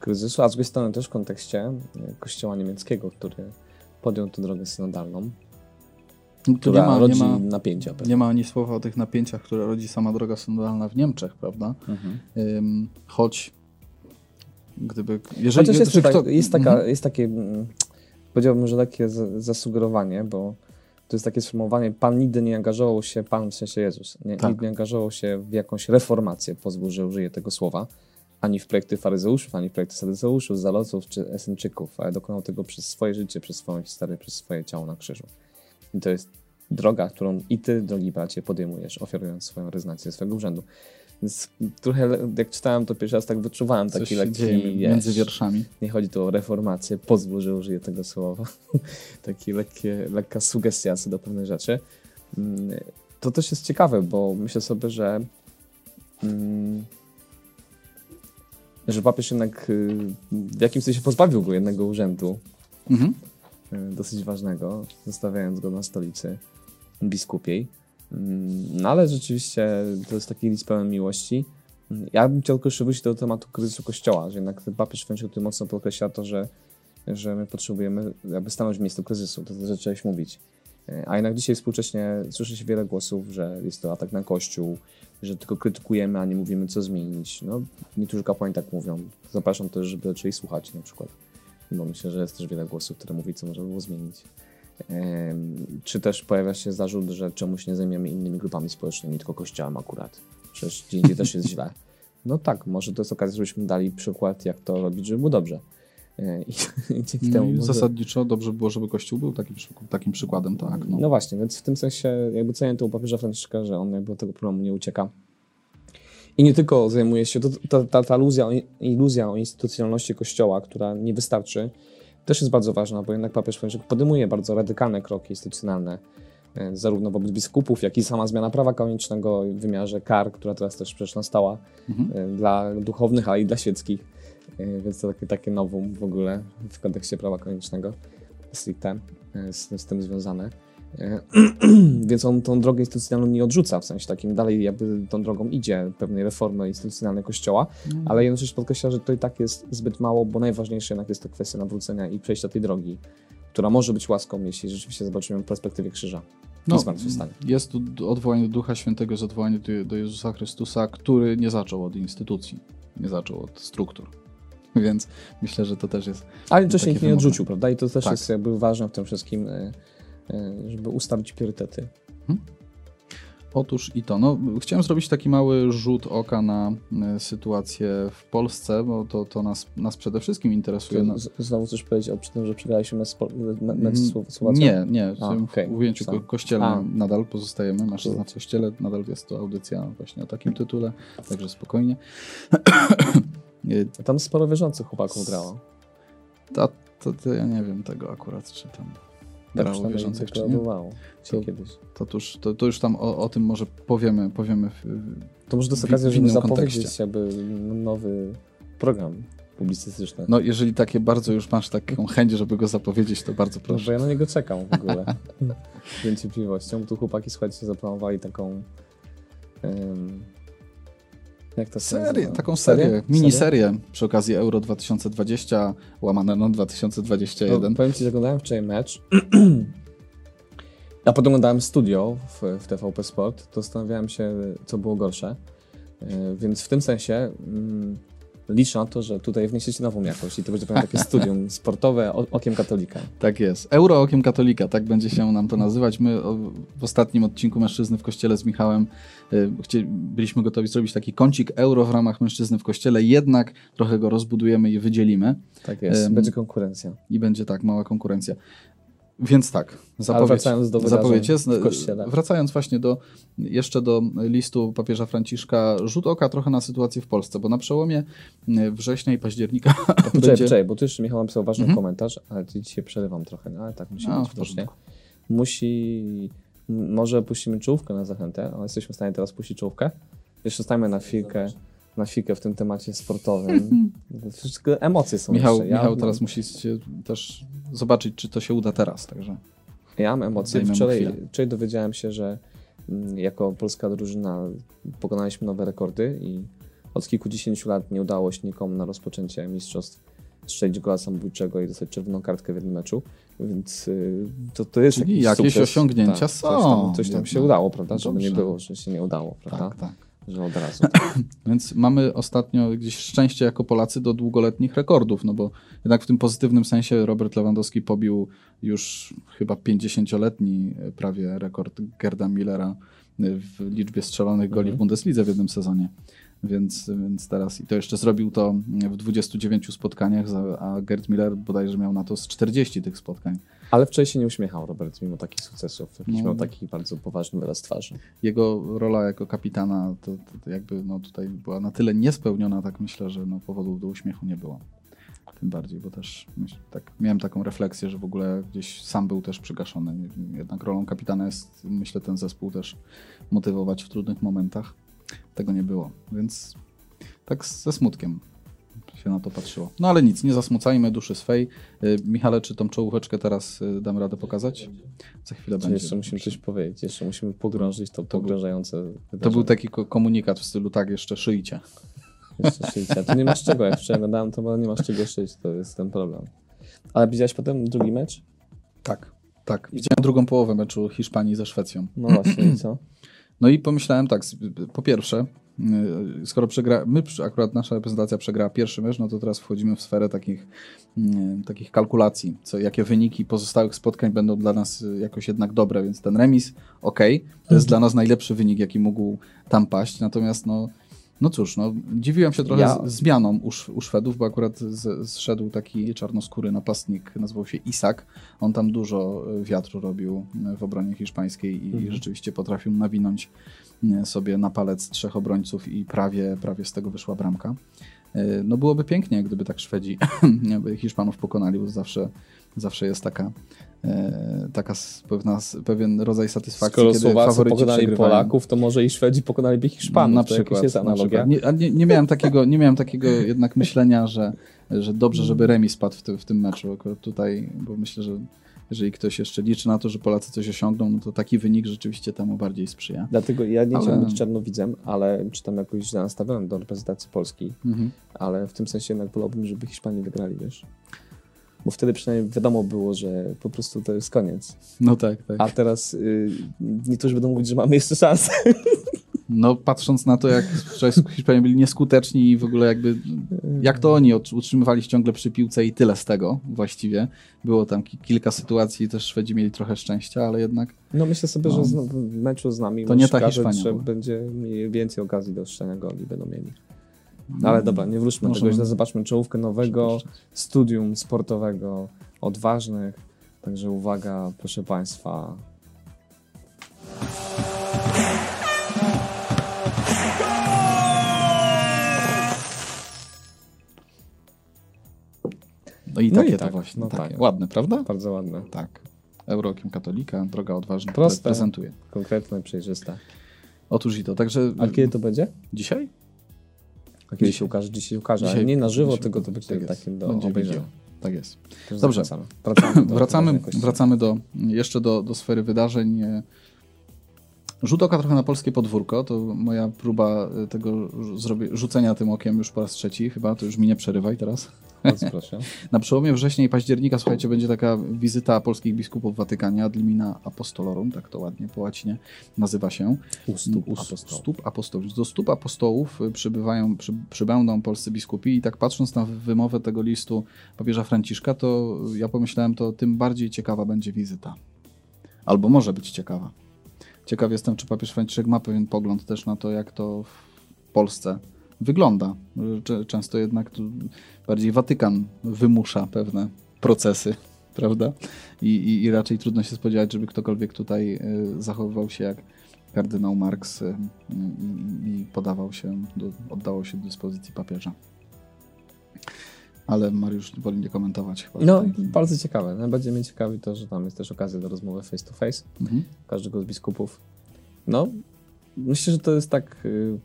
kryzysu, a z drugiej strony też w kontekście e, kościoła niemieckiego, który podjął tę drogę synodalną, która nie ma, nie, rodzi ma, napięcia. pewne. nie ma ani słowa o tych napięciach, które rodzi sama droga synodalna w Niemczech, prawda? Mhm. Choć gdyby. Jeżeli Chociaż jest, tak, kto- jest, taka, Mhm. jest takie, mm, powiedziałbym, że takie zasugerowanie, bo to jest takie sformułowanie, Pan nigdy nie angażował się, Pan w sensie Jezus, nie, Tak. nigdy nie angażował się w jakąś reformację, pozwól, że użyję tego słowa, ani w projekty faryzeuszów, ani w projekty sadyceuszów, zaloców czy esenczyków, ale dokonał tego przez swoje życie, przez swoją historię, przez swoje ciało na krzyżu. I to jest droga, którą i ty, drogi bracie, podejmujesz, ofiarując swoją rezygnację swego urzędu. Więc trochę, jak czytałem to pierwszy raz, tak wyczuwałem Coś taki lekki, wiesz, między wierszami. nie chodzi tu o reformację, pozwól, że użyję tego słowa. Taki lekkie, lekka sugestia do pewnych rzeczy. Mm, To też jest ciekawe, bo myślę sobie, że mm, że papież jednak y, w jakimś sensie pozbawił go jednego urzędu, Mhm. y, dosyć ważnego, zostawiając go na stolicy biskupiej. Mm, No ale rzeczywiście to jest taki list pełen miłości. Mm, Ja bym chciał tylko wrócić do tematu kryzysu kościoła, że jednak papież Franciszek tutaj mocno podkreśla to, że, że my potrzebujemy aby stanąć w miejscu kryzysu, to też zacząłeś mówić. E, A jednak dzisiaj współcześnie słyszy się wiele głosów, że jest to atak na Kościół, że tylko krytykujemy, a nie mówimy, co zmienić. No, niektórzy kapłani tak mówią. Zapraszam też, żeby zaczęli słuchać na przykład. Bo myślę, że jest też wiele głosów, które mówi, co można było zmienić. Czy też pojawia się zarzut, że czemuś nie zajmiemy innymi grupami społecznymi, tylko kościołem akurat. Przecież gdzie indziej też jest źle. No tak, może to jest okazja, żebyśmy dali przykład, jak to robić, żeby było dobrze. E, I, i dzięki No temu. i może- zasadniczo dobrze by było, żeby Kościół był takim, takim przykładem, tak. No. No. właśnie, więc w tym sensie jakby cenię to u papieża Franciszka, że on jakby od tego problemu nie ucieka. I nie tylko zajmuje się, to, ta, ta, ta iluzja, iluzja o instytucjonalności Kościoła, która nie wystarczy, też jest bardzo ważna, bo jednak papież Franciszek podejmuje bardzo radykalne kroki instytucjonalne, e, zarówno wobec biskupów, jak i sama zmiana prawa kanonicznego w wymiarze kar, która teraz też przecież nastała Mhm. e, dla duchownych, ale i dla świeckich. E, Więc to takie, takie nowum w ogóle w kontekście prawa kanonicznego stricte z, z tym związane. Więc on tą drogę instytucjonalną nie odrzuca, w sensie takim dalej jakby tą drogą idzie pewnej reformy instytucjonalnej Kościoła, ale jednocześnie podkreśla, że to i tak jest zbyt mało, bo najważniejsze jednak jest to kwestia nawrócenia i przejścia tej drogi, która może być łaską, jeśli rzeczywiście zobaczymy w perspektywie krzyża. No, jest tu odwołanie do Ducha Świętego, jest odwołanie do, do Jezusa Chrystusa, który nie zaczął od instytucji, nie zaczął od struktur. Więc myślę, że to też jest Ale jednocześnie ich nie odrzucił, prawda? I to też Tak. jest jakby ważne w tym wszystkim, e, żeby ustawić priorytety. Otóż i to. No, chciałem zrobić taki mały rzut oka na e, sytuację w Polsce, bo to, to nas, nas przede wszystkim interesuje. No, Z- Znowu coś powiedzieć o przy tym, że przegraliśmy mecz, mecz Mm, Słow- Słowacją? nie, nie. W A, tym okej. ujęciu ko- kościelnym nadal pozostajemy. Masz w kościele, nadal jest to audycja właśnie o takim tytule, także spokojnie. E, Tam sporo wierzących chłopaków grało. To, to ja nie wiem tego akurat, czy tam Tak grało przynajmniej wierzących, czy nie. To- kiedyś. To, to, już, to, to już tam o, o tym może powiemy, powiemy w, To może to jest okazja, żeby zapowiedzieć kontekście. jakby nowy program publicystyczny. No, jeżeli takie bardzo już masz taką chęć, żeby go zapowiedzieć, to bardzo No, proszę. bo ja na niego czekam w ogóle. Z niecierpliwością. Bo tu chłopaki, słuchajcie, zaplanowali taką... em, jak to Serię, taką serię, Serię? miniserię przy okazji Euro 2020, łamane no 2021. No, powiem Ci, że oglądałem wczoraj mecz, a potem oglądałem studio w, w TVP Sport, to zastanawiałem się, co było gorsze. E, Więc w tym sensie mm, liczę na to, że tutaj wniesiecie nową jakość i to będzie pewnie takie studium sportowe okiem katolika. Tak jest. Euro okiem katolika, tak będzie się nam to nazywać. My w ostatnim odcinku Mężczyzny w Kościele z Michałem chcie, byliśmy gotowi zrobić taki kącik euro w ramach Mężczyzny w Kościele, jednak trochę go rozbudujemy i wydzielimy Tak jest, będzie konkurencja. i będzie tak, mała konkurencja. Więc tak, zapowiedź, wracając do zapowiedź jest. w Kościele. Wracając właśnie do, jeszcze do listu papieża Franciszka, rzut oka trochę na sytuację w Polsce, bo na przełomie y, września i października Poczekaj, będzie... poczekaj, bo tu jeszcze Michał napisał ważny Mhm. komentarz, ale ci dzisiaj przerywam trochę, no, ale tak musi A, być widocznie. Musi, może puścimy czołówkę na zachętę, ale jesteśmy w stanie teraz puścić czołówkę. Jeszcze stajemy na chwilkę, na chwilkę w tym temacie sportowym. Wszystkie emocje są Michał, jeszcze. Ja, Michał teraz musi się też zobaczyć, czy to się uda teraz, także... Ja mam emocje. Wczoraj, wczoraj dowiedziałem się, że mm, jako polska drużyna pokonaliśmy nowe rekordy i od kilkudziesięciu lat nie udało się nikomu na rozpoczęcie mistrzostw strzelić gola samobójczego i dostać czerwoną kartkę w jednym meczu, więc y, to, to jest Czyli jakiś jakieś sukces. osiągnięcia tak, są Coś tam, coś tam się udało, prawda? Żeby nie Dobrze. było, że się nie udało, prawda? Tak, tak. Że od razu. Więc mamy ostatnio gdzieś szczęście jako Polacy do długoletnich rekordów, no bo jednak w tym pozytywnym sensie Robert Lewandowski pobił już chyba 50-letni prawie rekord Gerda Millera w liczbie strzelonych goli w Mhm. Bundeslidze w jednym sezonie. Więc, więc teraz i to jeszcze zrobił to w 29 spotkaniach, a Gerd Miller bodajże miał na to z 40 tych spotkań. Ale wczoraj się nie uśmiechał Robert, mimo takich sukcesów. Jakiś No. miał taki bardzo poważny wyraz twarzy. Jego rola jako kapitana to, to, jakby no tutaj była na tyle niespełniona, tak myślę, że no powodów do uśmiechu nie było. Tym bardziej, bo też myśl, tak, miałem taką refleksję, że w ogóle gdzieś sam był też przygaszony. Jednak rolą kapitana jest, myślę, ten zespół też motywować w trudnych momentach. Tego nie było, więc tak ze smutkiem się na to patrzyło. No ale nic, nie zasmucajmy duszy swej. Y, Michale, czy tą czołóweczkę teraz y, damy radę pokazać? Za chwilę Czy będzie. jeszcze musimy coś powiedzieć, jeszcze musimy pogrążyć to, To był- pogrążające To był taki ko- komunikat w stylu tak, jeszcze szyjcie. Jeszcze. A tu nie masz czego, jak wczoraj oglądałem, to nie masz czego szyć, to jest ten problem. Ale widziałeś potem drugi mecz? Tak, tak. Widziałem drugą połowę meczu Hiszpanii ze Szwecją. No właśnie, i co? No i pomyślałem tak, po pierwsze, skoro przegra, my akurat nasza reprezentacja przegrała pierwszy mecz, no to teraz wchodzimy w sferę takich, y, takich kalkulacji, co, jakie wyniki pozostałych spotkań będą dla nas y, jakoś jednak dobre, więc ten remis, ok, to jest dla nas najlepszy wynik, jaki mógł tam paść, natomiast no, no cóż, no, dziwiłem się trochę Ja- zmianą u, u Szwedów, bo akurat z, zszedł taki czarnoskóry napastnik, nazywał się Isak, on tam dużo y, wiatru robił y, w obronie hiszpańskiej i Mhm. rzeczywiście potrafił nawinąć y, sobie na palec trzech obrońców i prawie, prawie z tego wyszła bramka. No byłoby pięknie, gdyby tak Szwedzi Hiszpanów pokonali, bo zawsze, zawsze jest taka, taka s- pewna, pewien rodzaj satysfakcji, Skoro kiedy Słowacy faworyci pokonali przegrywają. Polaków, to może i Szwedzi pokonaliby Hiszpanów. Na przykład, jest na analogia. przykład. Nie, nie, nie, miałem takiego, nie miałem takiego jednak myślenia, że, że dobrze, żeby remis padł w, ty, w tym meczu. Akurat tutaj, bo myślę, że jeżeli ktoś jeszcze liczy na to, że Polacy coś osiągną, no to taki wynik rzeczywiście temu bardziej sprzyja. Dlatego ja nie Ale- chciałem być czarnowidzem, ale czy tam jakoś źle nastawiony do reprezentacji Polski, Mhm. ale w tym sensie jednak wolałbym, żeby Hiszpanie wygrali, wiesz? Bo wtedy przynajmniej wiadomo było, że po prostu to jest koniec. No tak, tak. A teraz y, niektórzy będą mówić, że mamy jeszcze szansę. No patrząc na to, jak Hiszpanie byli nieskuteczni i w ogóle jakby, jak to oni utrzymywali się ciągle przy piłce i tyle z tego właściwie. Było tam kilka sytuacji, też Szwedzi mieli trochę szczęścia, ale jednak... No myślę sobie, no, że w meczu z nami to nie ta Hiszpania że będzie więcej okazji do strzelania goli będą mieli. No, ale dobra, nie wróćmy do tego, źle zobaczmy czołówkę nowego studium sportowego, odważnych. Także uwaga, proszę Państwa. No i no takie i tak, to właśnie. No takie. Tak. Ładne, prawda? Bardzo ładne. Tak. Eurokiem katolika, droga odważna. Proste, prezentuje. Konkretne, przejrzyste. Otóż i to. Także... A kiedy to będzie? Dzisiaj? A kiedy się ukaże? Dzisiaj się ukaże, dzisiaj, nie na żywo, tylko to będzie tak takie do będzie obejrzenia. Tak jest. Dobrze. Wracamy, do, wracamy, wracamy do, jeszcze do, do sfery wydarzeń. Rzut oka trochę na polskie podwórko, to moja próba tego rzucenia tym okiem już po raz trzeci chyba, to już mi nie przerywaj teraz. Proszę. Na przełomie września i października, słuchajcie, będzie taka wizyta polskich biskupów w Watykanie, ad limina apostolorum, tak to ładnie po łacinie nazywa się. U stóp, U stóp apostołów. Do stóp apostołów przybywają, przy, przybędą polscy biskupi i tak patrząc na wymowę tego listu papieża Franciszka, to ja pomyślałem, to tym bardziej ciekawa będzie wizyta. Albo może być ciekawa. Ciekaw jestem, czy papież Franciszek ma pewien pogląd też na to, jak to w Polsce wygląda. Często jednak bardziej Watykan wymusza pewne procesy, prawda? I, i, I, raczej trudno się spodziewać, żeby ktokolwiek tutaj y, zachowywał się jak kardynał Marx y, i, i podawał się, do, oddawał się do dyspozycji papieża. Ale Mariusz woli nie komentować chyba. No, tutaj. bardzo ciekawe. Najbardziej mnie ciekawi to, że tam jest też okazja do rozmowy face to face mhm. każdego z biskupów. No, myślę, że to jest tak y,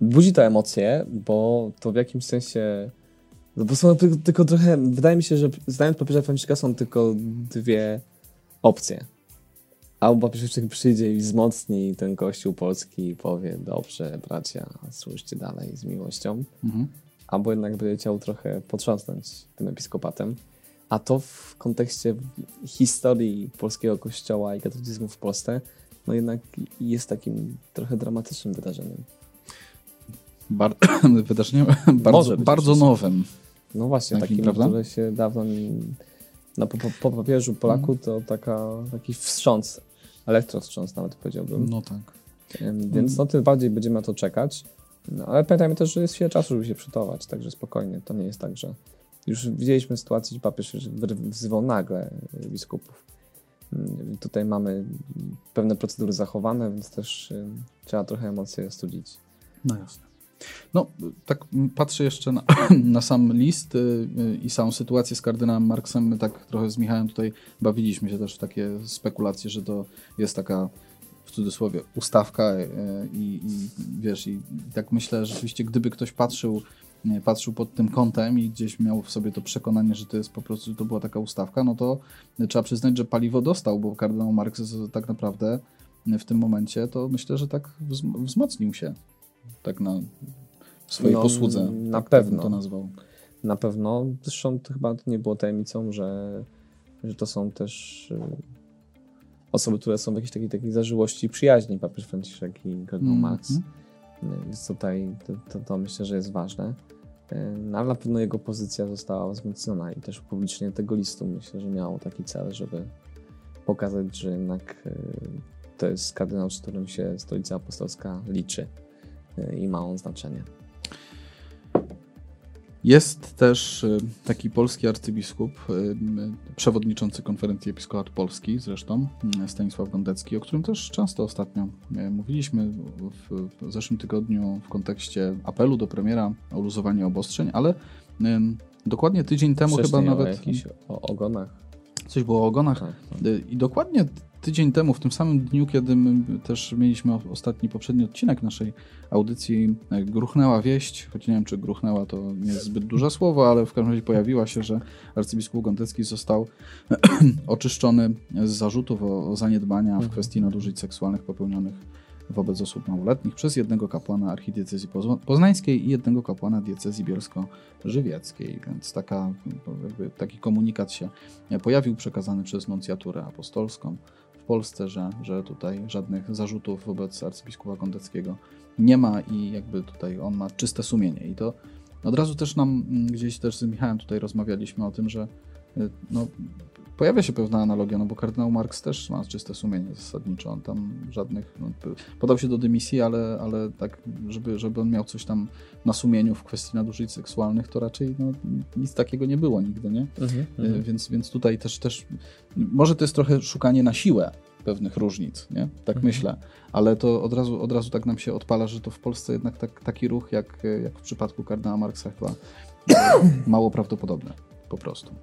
budzi to emocje, bo to w jakimś sensie. No bo są tylko trochę. Wydaje mi się, że zdając papieża Franciszka są tylko dwie opcje. Albo papież Franciszek przyjdzie i wzmocni ten kościół polski i powie: Dobrze, bracia, służcie dalej z miłością. Mhm. Albo jednak będzie chciał trochę potrząsnąć tym episkopatem. A to w kontekście historii polskiego kościoła i katolicyzmu w Polsce, no jednak jest takim trochę dramatycznym wydarzeniem. Bar wydarzeniem bardzo, bardzo nowym. No właśnie, takim, takim prawda? które się dawno no, po, po, papieżu Polaku to taka, taki wstrząs, elektrowstrząs nawet powiedziałbym. No tak. Więc no tym bardziej będziemy na to czekać. No, ale pamiętajmy też, że jest chwilę czasu, żeby się przygotować, także spokojnie. To nie jest tak, że już widzieliśmy sytuację, gdzie papież wzywał nagle biskupów. Tutaj mamy pewne procedury zachowane, więc też trzeba trochę emocje studzić. No jasne. No, tak patrzę jeszcze na, na sam list y, y, i samą sytuację z kardynałem Marksem. My tak trochę z Michałem tutaj bawiliśmy się też w takie spekulacje, że to jest taka w cudzysłowie ustawka y, i, wiesz, i, i tak myślę, że rzeczywiście gdyby ktoś patrzył patrzył pod tym kątem i gdzieś miał w sobie to przekonanie, że to jest po prostu, że to była taka ustawka, no to trzeba przyznać, że paliwo dostał, bo kardynał Marks tak naprawdę w tym momencie to myślę, że tak wzmocnił się tak na swojej no, posłudze. Na tak, pewno. to nazwał. Na pewno. Zresztą to chyba nie było tajemnicą, że, że to są też y, osoby, które są w jakiejś takiej, takiej zażyłości i przyjaźni, papież Franciszek i kardynał mm. Marx. Więc tutaj to, to, to, myślę, że jest ważne. Y, no, ale na pewno jego pozycja została wzmocniona i też upublicznienie tego listu myślę, że miało taki cel, żeby pokazać, że jednak y, to jest kardynał, z którym się Stolica Apostolska liczy i ma on znaczenie. Jest też y, taki polski arcybiskup, y, przewodniczący konferencji Episkopat Polski zresztą, y, Stanisław Gondecki, o którym też często ostatnio mówiliśmy w zeszłym tygodniu w kontekście apelu do premiera o luzowanie obostrzeń, ale dokładnie tydzień temu Wcześniej chyba nawet... O jakichś ogonach. Coś było o ogonach. Tak, tak. I dokładnie tydzień temu, w tym samym dniu, kiedy my też mieliśmy ostatni, poprzedni odcinek naszej audycji, e, gruchnęła wieść, choć nie wiem, czy gruchnęła to nie jest zbyt duże słowo, ale w każdym razie pojawiła się, że arcybiskup Gondecki został oczyszczony z zarzutów o, o zaniedbania w mhm. kwestii nadużyć seksualnych popełnionych wobec osób małoletnich przez jednego kapłana archidiecezji poznańskiej i jednego kapłana diecezji bielsko-żywieckiej. Więc taka, taki komunikat się pojawił, przekazany przez nuncjaturę apostolską Polsce, że, że tutaj żadnych zarzutów wobec arcybiskupa Gondeckiego nie ma i jakby tutaj on ma czyste sumienie. I to od razu też nam mm, gdzieś też z Michałem tutaj rozmawialiśmy o tym, że y, no, pojawia się pewna analogia, no bo kardynał Marx też ma czyste sumienie zasadniczo. On tam żadnych. No, podał się do dymisji, ale, ale tak, żeby, żeby on miał coś tam na sumieniu w kwestii nadużyć seksualnych, to raczej no, nic takiego nie było nigdy, nie? Mhm, mhm. Więc, więc tutaj też, też. Może to jest trochę szukanie na siłę pewnych różnic, nie? Tak mhm. myślę. Ale to od razu, od razu tak nam się odpala, że to w Polsce jednak tak, taki ruch, jak, jak w przypadku kardynała Marksa chyba mało prawdopodobne po prostu.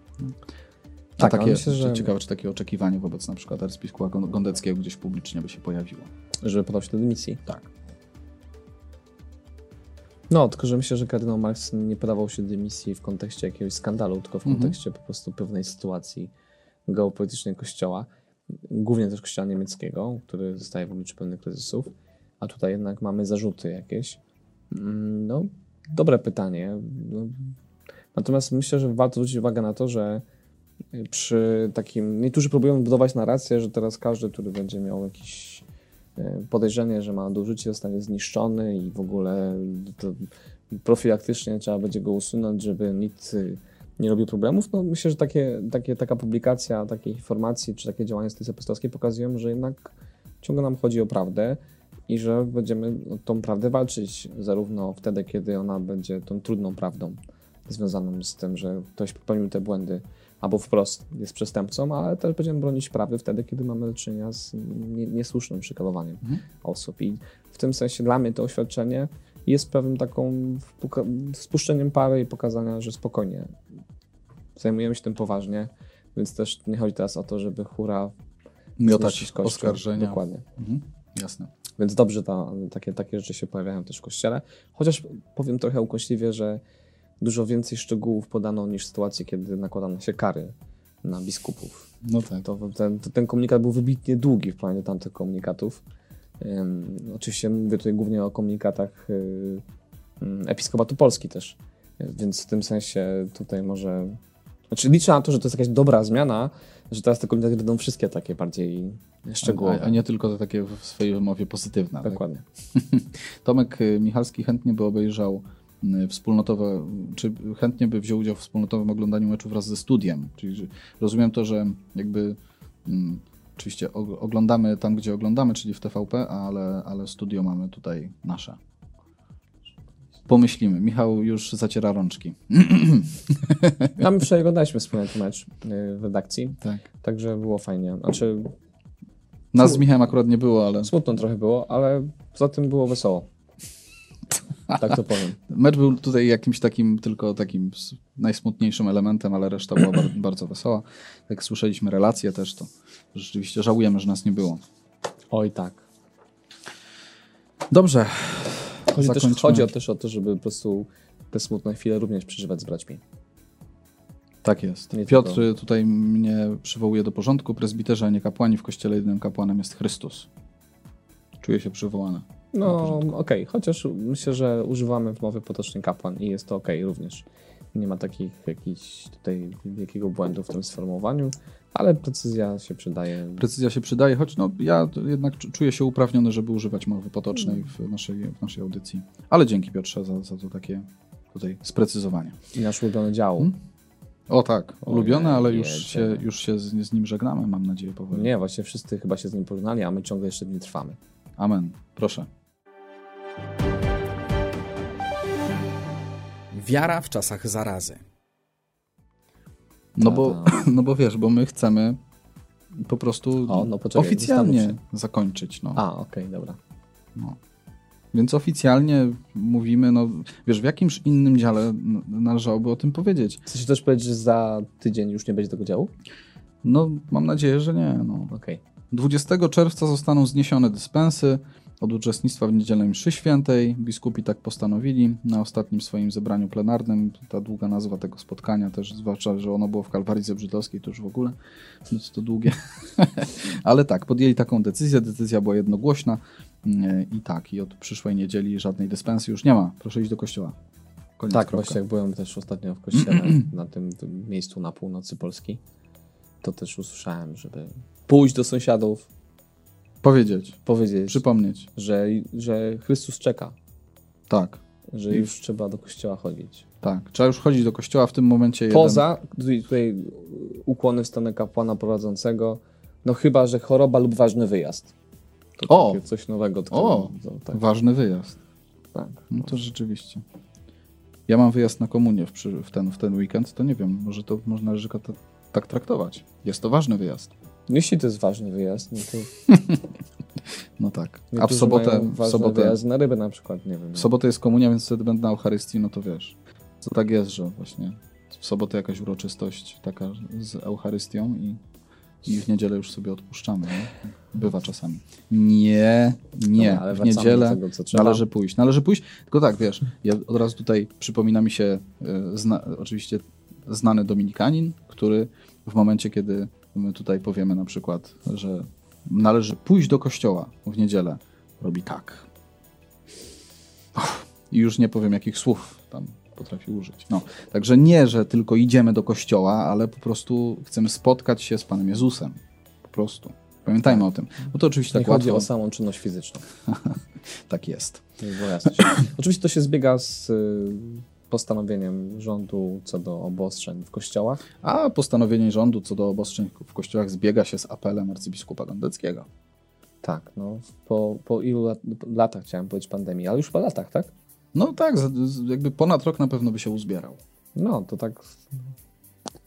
Tak, takie, myślę, że... Ciekawe, czy takie oczekiwanie wobec na przykład arcybiskupa Gondeckiego gdzieś publicznie by się pojawiło. Żeby podał się do dymisji? Tak. No, tylko że myślę, że kardynał Marx nie podawał się do dymisji w kontekście jakiegoś skandalu, tylko w mhm. kontekście po prostu pewnej sytuacji geopolitycznej Kościoła głównie też kościoła niemieckiego, który zostaje w obliczu pewnych kryzysów, a tutaj jednak mamy zarzuty jakieś. Mm, no, dobre pytanie. No, natomiast myślę, że warto zwrócić uwagę na to, że przy takim. Niektórzy próbują budować narrację, że teraz każdy, który będzie miał jakieś e, podejrzenie, że ma dużycie, zostanie zniszczony i w ogóle profilaktycznie trzeba będzie go usunąć, żeby nikt nie robi problemów. No, myślę, że takie, takie, taka publikacja takiej informacji czy takie działania Apostolskiej pokazują, że jednak ciągle nam chodzi o prawdę i że będziemy o tą prawdę walczyć zarówno wtedy, kiedy ona będzie tą trudną prawdą związaną z tym, że ktoś popełnił te błędy albo wprost jest przestępcą, ale też będziemy bronić prawdy wtedy, kiedy mamy do czynienia z niesłusznym przykalowaniem mhm. osób. I w tym sensie dla mnie to oświadczenie jest pewnym taką spuszczeniem pary i pokazania, że spokojnie zajmujemy się tym poważnie, więc też nie chodzi teraz o to, żeby hura miotać oskarżenia. Dokładnie. Mhm. Jasne. Więc dobrze ta, takie, takie rzeczy się pojawiają też w kościele. Chociaż powiem trochę ukośliwie, że dużo więcej szczegółów podano niż sytuacje, kiedy nakładano się kary na biskupów. No tak. To, ten, ten komunikat był wybitnie długi w planie tamtych komunikatów. Um, oczywiście mówię tutaj głównie o komunikatach y, Episkopatu Polski też. Więc w tym sensie tutaj może znaczy liczę na to, że to jest jakaś dobra zmiana, że teraz te komunikaty będą wszystkie takie bardziej szczegółowe. A, a nie tylko te takie w swojej wymowie pozytywne. Tak? Dokładnie. Tak? Tomek y, Michalski chętnie by obejrzał wspólnotowe, czy chętnie by wziął udział w wspólnotowym oglądaniu meczu wraz ze studiem. Czyli rozumiem to, że jakby mm, oczywiście oglądamy tam, gdzie oglądamy, czyli w TVP, ale, ale studio mamy tutaj nasze. Pomyślimy. Michał już zaciera rączki. A my wczoraj oglądaliśmy wspólny mecz y, w redakcji. Tak. Także było fajnie. Znaczy, Nas z Michałem akurat nie było, ale... Smutno trochę było, ale poza tym było wesoło. Tak to powiem. Mecz był tutaj jakimś takim, tylko takim najsmutniejszym elementem, ale reszta była bardzo, bardzo wesoła. Jak słyszeliśmy relacje też, to rzeczywiście żałujemy, że nas nie było. Oj tak. Dobrze, Chodzi też, chodzi też o to, żeby po prostu te smutne chwile również przeżywać z braćmi. Tak jest. Nie Piotr tylko... tutaj mnie przywołuje do porządku. Prezbiterzy, a nie kapłani. W kościele jedynym kapłanem jest Chrystus. Czuję się przywołany. No, okej. Okay. Chociaż myślę, że używamy w mowie potocznej kapłan i jest to okej okay również. Nie ma takich jakichś tutaj wielkiego błędu w tym sformułowaniu. Ale precyzja się przydaje. Precyzja się przydaje, choć no, ja jednak czuję się uprawniony, żeby używać mowy potocznej w naszej, w naszej audycji. Ale dzięki Piotrze za, za to takie tutaj sprecyzowanie. I nasz ulubiony dział. Hmm? O tak, ulubiony, ale już się, już się z, z, nim żegnamy, mam nadzieję. Powoli. Nie, właśnie wszyscy chyba się z nim pożegnali, a my ciągle jeszcze w nim trwamy. Amen. Proszę. Wiara w czasach zarazy. No bo, no bo wiesz, bo my chcemy po prostu o, no poczekaj, oficjalnie zakończyć. No. A, okej, okay, dobra. No. Więc oficjalnie mówimy, no wiesz, w jakimś innym dziale należałoby o tym powiedzieć. Chcesz też powiedzieć, że za tydzień już nie będzie tego działu? No, mam nadzieję, że nie. No. Okay. 20 czerwca zostaną zniesione dyspensy od uczestnictwa w niedzielnej mszy świętej. Biskupi tak postanowili na ostatnim swoim zebraniu plenarnym. Ta długa nazwa tego spotkania też, zwłaszcza, że ono było w Kalwarii Zebrzydowskiej, to już w ogóle jest to długie. Ale tak, podjęli taką decyzję. Decyzja była jednogłośna. E, I tak, i od przyszłej niedzieli żadnej dyspensy już nie ma. Proszę iść do kościoła. Koniec, Tak, kropka. właśnie jak byłem też ostatnio w kościele na tym miejscu na północy Polski, to też usłyszałem, żeby pójść do sąsiadów, Powiedzieć, powiedzieć, przypomnieć. że, że Chrystus czeka, Tak, że już trzeba do kościoła chodzić. tak. Trzeba już chodzić do kościoła w tym momencie. jeden- Poza, tutaj, tutaj ukłony w stronę kapłana prowadzącego, no chyba, że choroba lub ważny wyjazd. To O! coś nowego. O! to, tak, Ważny wyjazd. tak. No to rzeczywiście. Ja mam wyjazd na komunię w, w, ten, w ten weekend, to nie wiem, może to może należy tak traktować. Jest to ważny wyjazd. Jeśli to jest ważny wyjazd, no to No tak. A w niektórzy sobotę, w sobotę, wyjazd na rybę na przykład, nie wiem. w sobotę jest komunia, więc wtedy będę na Eucharystii, no to wiesz. Co tak jest, że właśnie w sobotę jakaś uroczystość taka z Eucharystią i, i w niedzielę już sobie odpuszczamy. Nie? Bywa czasami. Nie, nie. Dobra, ale w niedzielę tego, należy pójść. Należy pójść, tylko tak, wiesz, ja od razu tutaj przypomina mi się e, zna, oczywiście znany Dominikanin, który w momencie, kiedy my tutaj powiemy na przykład, że należy pójść do kościoła w niedzielę, robi tak. I już nie powiem, jakich słów tam potrafi użyć. No, także nie, że tylko idziemy do kościoła, ale po prostu chcemy spotkać się z Panem Jezusem. Po prostu. Pamiętajmy o tym. Bo to oczywiście Nie tak chodzi łatwo. o samą czynność fizyczną. Tak jest. Oczywiście to się zbiega z y, postanowieniem rządu co do obostrzeń w kościołach. A postanowienie rządu co do obostrzeń w kościołach zbiega się z apelem arcybiskupa Gondeckiego. Tak, no. Po, po ilu lat, latach chciałem powiedzieć pandemii, ale już po latach, tak? No tak, jakby ponad rok na pewno by się uzbierał. No, to tak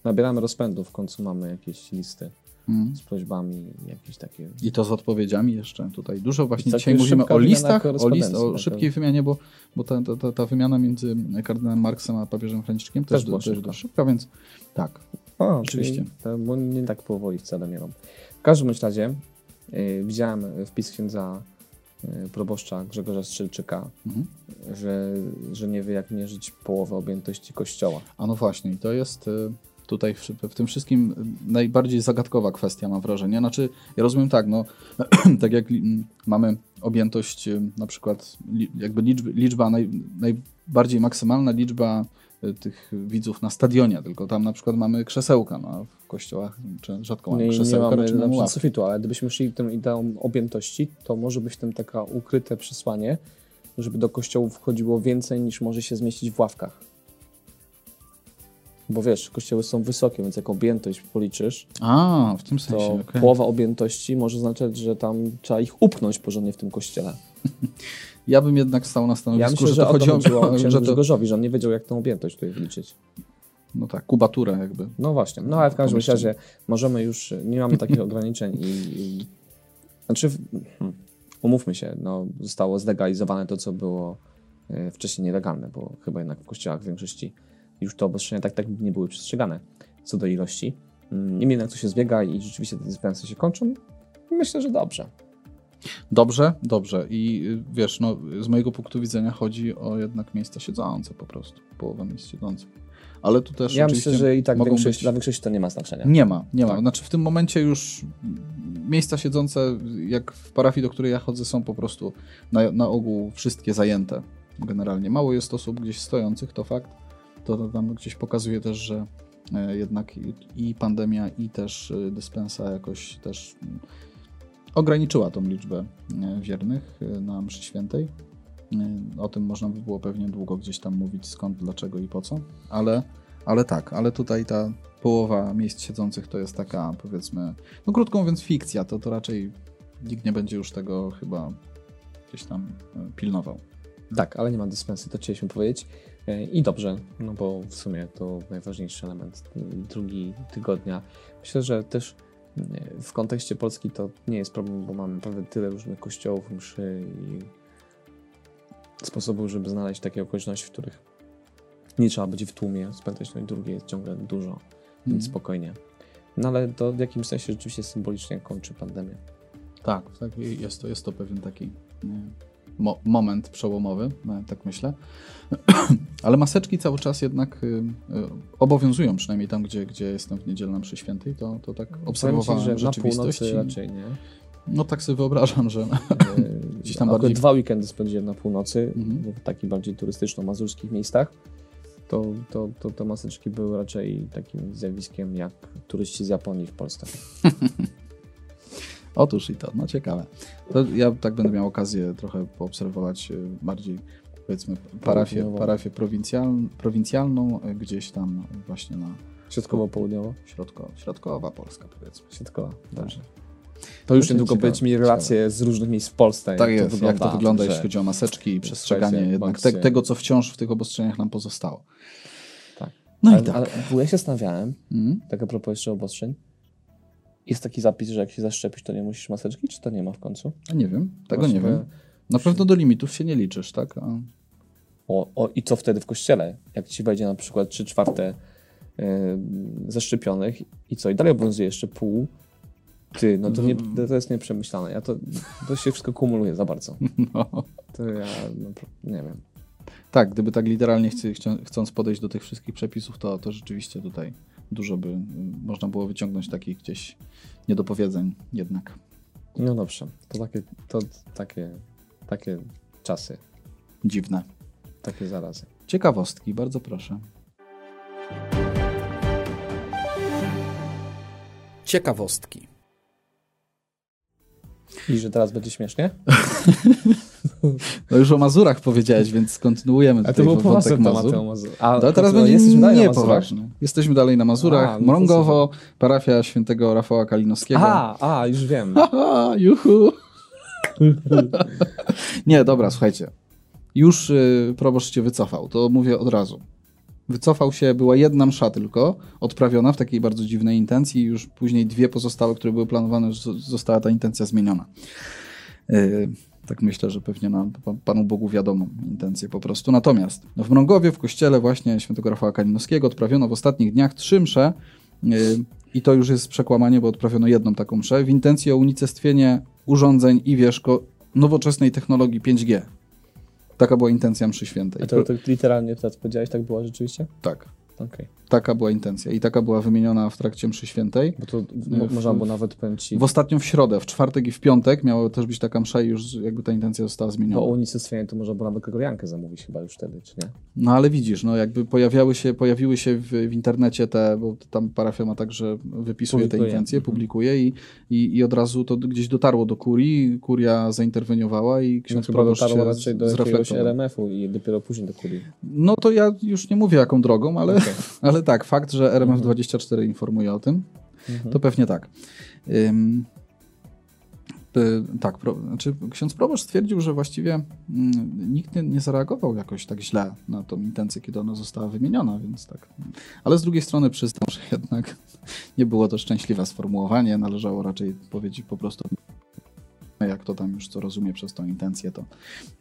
nabieramy rozpędu, w końcu mamy jakieś listy Mm. z prośbami, jakieś takie... I to z odpowiedziami jeszcze tutaj. Dużo właśnie I taka dzisiaj mówimy szybka o listach, o, list, o taka. szybkiej wymianie, bo, bo ta, ta, ta, wymiana między kardynałem Marksem a papieżem Franciszkiem też, Też była też była szybka. szybka, więc tak. Oczywiście. To, bo nie tak powoli wcale mierą. W każdym razie y, widziałem wpis księdza y, proboszcza Grzegorza Strzelczyka, Mhm. że, że nie wie jak mierzyć połowę objętości kościoła. A no właśnie, i to jest y, tutaj w, w tym wszystkim najbardziej zagadkowa kwestia, mam wrażenie. Znaczy, ja rozumiem tak, no, tak jak mamy objętość y, na przykład, jakby liczby, liczba, naj, najbardziej maksymalna liczba y, tych widzów na stadionie, tylko tam na przykład mamy krzesełka, no, a w kościołach czy rzadko mamy Nie, nie krzesełka, mamy raczej na mamy ławki. sufitu, ale gdybyśmy szli tą ideą objętości, to może być tam taka ukryte przesłanie, żeby do kościołów wchodziło więcej niż może się zmieścić w ławkach. Bo wiesz, kościoły są wysokie, więc jak objętość policzysz, A, w tym to sensie, okej. połowa objętości może znaczyć, że tam trzeba ich upchnąć porządnie w tym kościele. Ja bym jednak stał na Ja stanowisku, myślę, że, że to o to chodziło, chodziło że to, Grzegorzowi, że on nie wiedział, jak tą objętość tutaj wliczyć. no tak, kubaturę jakby. No właśnie, no ale w każdym razie możemy już, nie mamy takich ograniczeń i, i znaczy, hmm, umówmy się, no, zostało zlegalizowane to, co było e, wcześniej nielegalne, bo chyba jednak w kościołach w większości już te obostrzenia tak, tak nie były przestrzegane co do ilości. Mm, Niemniej jednak to się zbiega i rzeczywiście te dyspensy się kończą. Myślę, że dobrze. Dobrze, dobrze. I y, wiesz, no, z mojego punktu widzenia chodzi o jednak miejsca siedzące po prostu. Połowę miejsc siedzących. Ale tu też Ja myślę, że i tak większość, być... dla większości to nie ma znaczenia. Nie ma, nie ma. Tak. Znaczy w tym momencie już miejsca siedzące, jak w parafii, do której ja chodzę, są po prostu na, na ogół wszystkie zajęte. Generalnie mało jest osób gdzieś stojących, to fakt. To, tam gdzieś pokazuje też, że e, jednak i, pandemia, i też e, dyspensa jakoś też mm, ograniczyła tą liczbę e, wiernych na mszy świętej. O tym można by było pewnie długo gdzieś tam mówić, skąd, dlaczego i po co, ale, ale tak, ale tutaj ta połowa miejsc siedzących to jest taka, powiedzmy, no krótko mówiąc, fikcja. To, to raczej nikt nie będzie już tego chyba gdzieś tam pilnował. Tak, ale nie ma dyspensy, to chcieliśmy powiedzieć. E, I dobrze, no bo w sumie to najważniejszy element drugi tygodnia. Myślę, że też mm, w kontekście Polski to nie jest problem, bo mamy naprawdę tyle różnych kościołów, mszy i sposobów, żeby znaleźć takie okoliczności, w których nie trzeba być w tłumie spędzać, no i drugie jest ciągle dużo, więc Mhm. spokojnie. No ale to w jakimś sensie rzeczywiście symbolicznie kończy pandemię. Tak, tak jest, to, jest to pewien taki nie, mo moment przełomowy, no, tak myślę. Ale maseczki cały czas jednak y, y, obowiązują, przynajmniej tam, gdzie, gdzie jestem w niedzielę na mszy świętej, to, to tak obserwowałem ci, że na rzeczywistość. północy i- raczej nie. No tak sobie wyobrażam, że E, Gdzieś tam bardziej- dwa weekendy spędziłem na północy, Mhm. w takich bardziej turystyczno-mazurskich miejscach. To, to, to te maseczki były raczej takim zjawiskiem jak turyści z Japonii w Polsce. Otóż i to, no ciekawe. To ja tak będę miał okazję trochę poobserwować y, bardziej, powiedzmy, parafię, parafię prowincjal, prowincjalną, y, gdzieś tam właśnie na Środkowo-południowo? środko, środkowa Polska, powiedzmy. Środkowa, dobrze. To już niedługo ciekawe, będziecie mieli relacje z różnych miejsc w Polsce. Tak jak jest, jak to wygląda, jeśli chodzi o maseczki i przestrzeganie jednak te, tego, co wciąż w tych obostrzeniach nam pozostało. Tak. No i ale, tak. ale bo ja się zastanawiałem, Mhm. tak a propos jeszcze obostrzeń, jest taki zapis, że jak się zaszczepisz, to nie musisz maseczki, czy to nie ma w końcu? A nie wiem, tego Właśnie, nie wiem. Na pewno do limitów się nie liczysz, tak? A, O, o, I co wtedy w kościele? Jak ci wejdzie na przykład 3 czwarte yy, zaszczepionych i co? I dalej obowiązuje jeszcze pół. Ty, no to, nie, to to jest nieprzemyślane. Ja to, to się wszystko kumuluje za bardzo. no. To ja no, nie wiem. Tak, gdyby tak literalnie chcąc podejść do tych wszystkich przepisów, to, to rzeczywiście tutaj dużo by y, można było wyciągnąć takich gdzieś niedopowiedzeń jednak. No dobrze, to takie, to takie, takie czasy, Dziwne. takie zarazy. Ciekawostki, bardzo proszę. Ciekawostki. I że teraz będzie śmiesznie? No już o Mazurach powiedziałeś, więc kontynuujemy A to tutaj był wątek poważny temat Mazur. o Mazur. A To teraz będzie jesteśmy dalej na nie Mazurach? poważny. Jesteśmy dalej na Mazurach. A, no Mrągowo, parafia świętego Rafała Kalinowskiego. A, a, już wiem. Haha, juhu. nie, dobra, słuchajcie. Już y, proboszcz się wycofał, to mówię od razu. Wycofał się, była jedna msza tylko, odprawiona w takiej bardzo dziwnej intencji już później dwie pozostałe, które były planowane, została ta intencja zmieniona. Y, tak myślę, że pewnie na pa- Panu Bogu wiadomą intencję po prostu. Natomiast w Mrągowie, w kościele właśnie świętego Rafała Kalinowskiego odprawiono w ostatnich dniach trzy msze y, i to już jest przekłamanie, bo odprawiono jedną taką mszę w intencji o unicestwienie urządzeń i wieszko nowoczesnej technologii 5G. Taka była intencja mszy świętej. A to, to literalnie teraz powiedziałeś, tak było rzeczywiście? Tak, Okej. taka była intencja i taka była wymieniona w trakcie mszy świętej. Bo to W- mo- można było nawet pęcić W ostatnią w środę, w czwartek i w piątek miała też być taka msza i już jakby ta intencja została po zmieniona. unicestwieniu, to można było nawet Gregoriankę zamówić chyba już wtedy, czy nie? No ale widzisz, no jakby pojawiały się, pojawiły się w, w internecie te, bo tam parafia ma tak, że wypisuje te Publikuje. intencje, Mhm. publikuje i, i, i od razu to gdzieś dotarło do kurii, kuria zainterweniowała i No ksiądz chyba proboszcz dotarło się raczej do jakiegoś. RMF-u i dopiero później do kuli. No to ja już nie mówię jaką drogą, ale, Ale tak, fakt, że RMF24 informuje o tym, Mhm. to pewnie tak. Ym, y, tak, pro, znaczy ksiądz proboszcz stwierdził, że właściwie mm, nikt nie, nie zareagował jakoś tak źle na tą intencję, kiedy ona została wymieniona, więc tak. Ale z drugiej strony przyznam, że jednak nie było to szczęśliwe sformułowanie, należało raczej powiedzieć po prostu jak to tam już co rozumie przez tą intencję, to,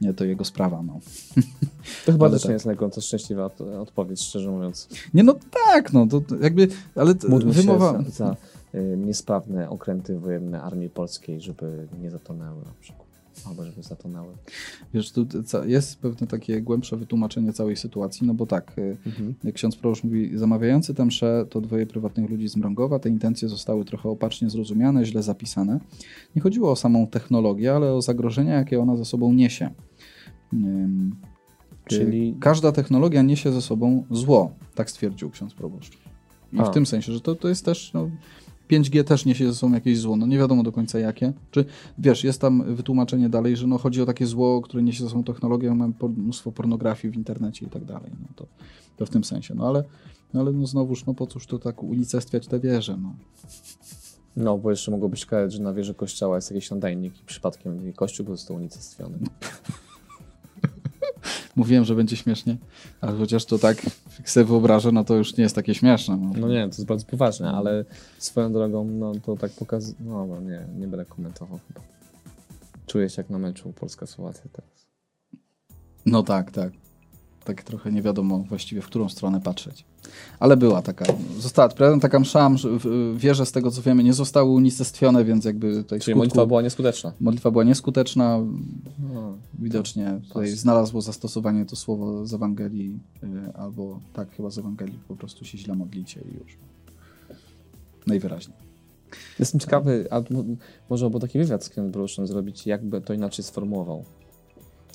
nie, to jego sprawa. No. To chyba Ale też tak. nie jest najgorętsza szczęśliwa od- odpowiedź, szczerze mówiąc. Nie, no tak, no to jakby, ale Módlmy wymowa... się za, za y, niesprawne okręty wojenne Armii Polskiej, żeby nie zatonęły na przykład. Albo żeby zatonęły. Wiesz, tu jest pewne takie głębsze wytłumaczenie całej sytuacji, no bo tak, y, Mhm. jak ksiądz proboszcz mówi, zamawiający tę mszę to dwoje prywatnych ludzi z Mrągowa, te intencje zostały trochę opacznie zrozumiane, źle zapisane. Nie chodziło o samą technologię, ale o zagrożenia, jakie ona ze sobą niesie. Ym, Czyli- Każda technologia niesie ze sobą zło, tak stwierdził ksiądz proboszcz. I A. w tym sensie, że to, to jest też... No, 5G też niesie ze sobą jakieś zło, no nie wiadomo do końca jakie. Czy wiesz, jest tam wytłumaczenie dalej, że no chodzi o takie zło, które niesie ze sobą technologię, mamy mnóstwo pornografii w internecie i tak dalej. No to, to w tym sensie. No ale, no ale no znowuż, no po cóż to tak unicestwiać te wieże, no. No, bo jeszcze mogło być kazać, że na wieży kościoła jest jakiś nadajnik i przypadkiem kościół był został unicestwiony. Mówiłem, że będzie śmiesznie, ale chociaż to tak jak sobie wyobrażę, no to już nie jest takie śmieszne. No. No nie, to jest bardzo poważne, ale swoją drogą, no to tak pokazuje. No, no nie, nie będę komentował chyba. Czuję się jak na meczu Polska-Słowacja teraz. No tak, tak. Tak trochę nie wiadomo właściwie, w którą stronę patrzeć. Ale była taka, została odprawiona taka msza, wieże z tego co wiemy nie zostały unicestwione, więc jakby tutaj Czyli skutku, modlitwa była nieskuteczna. modlitwa była nieskuteczna, No, widocznie tutaj znalazło zastosowanie to słowo z Ewangelii, y, albo tak chyba z Ewangelii, po prostu się źle modlicie i już. Najwyraźniej. Jestem ciekawy, a może było taki wywiad z księdzem proboszczem zrobić, jakby to inaczej sformułował.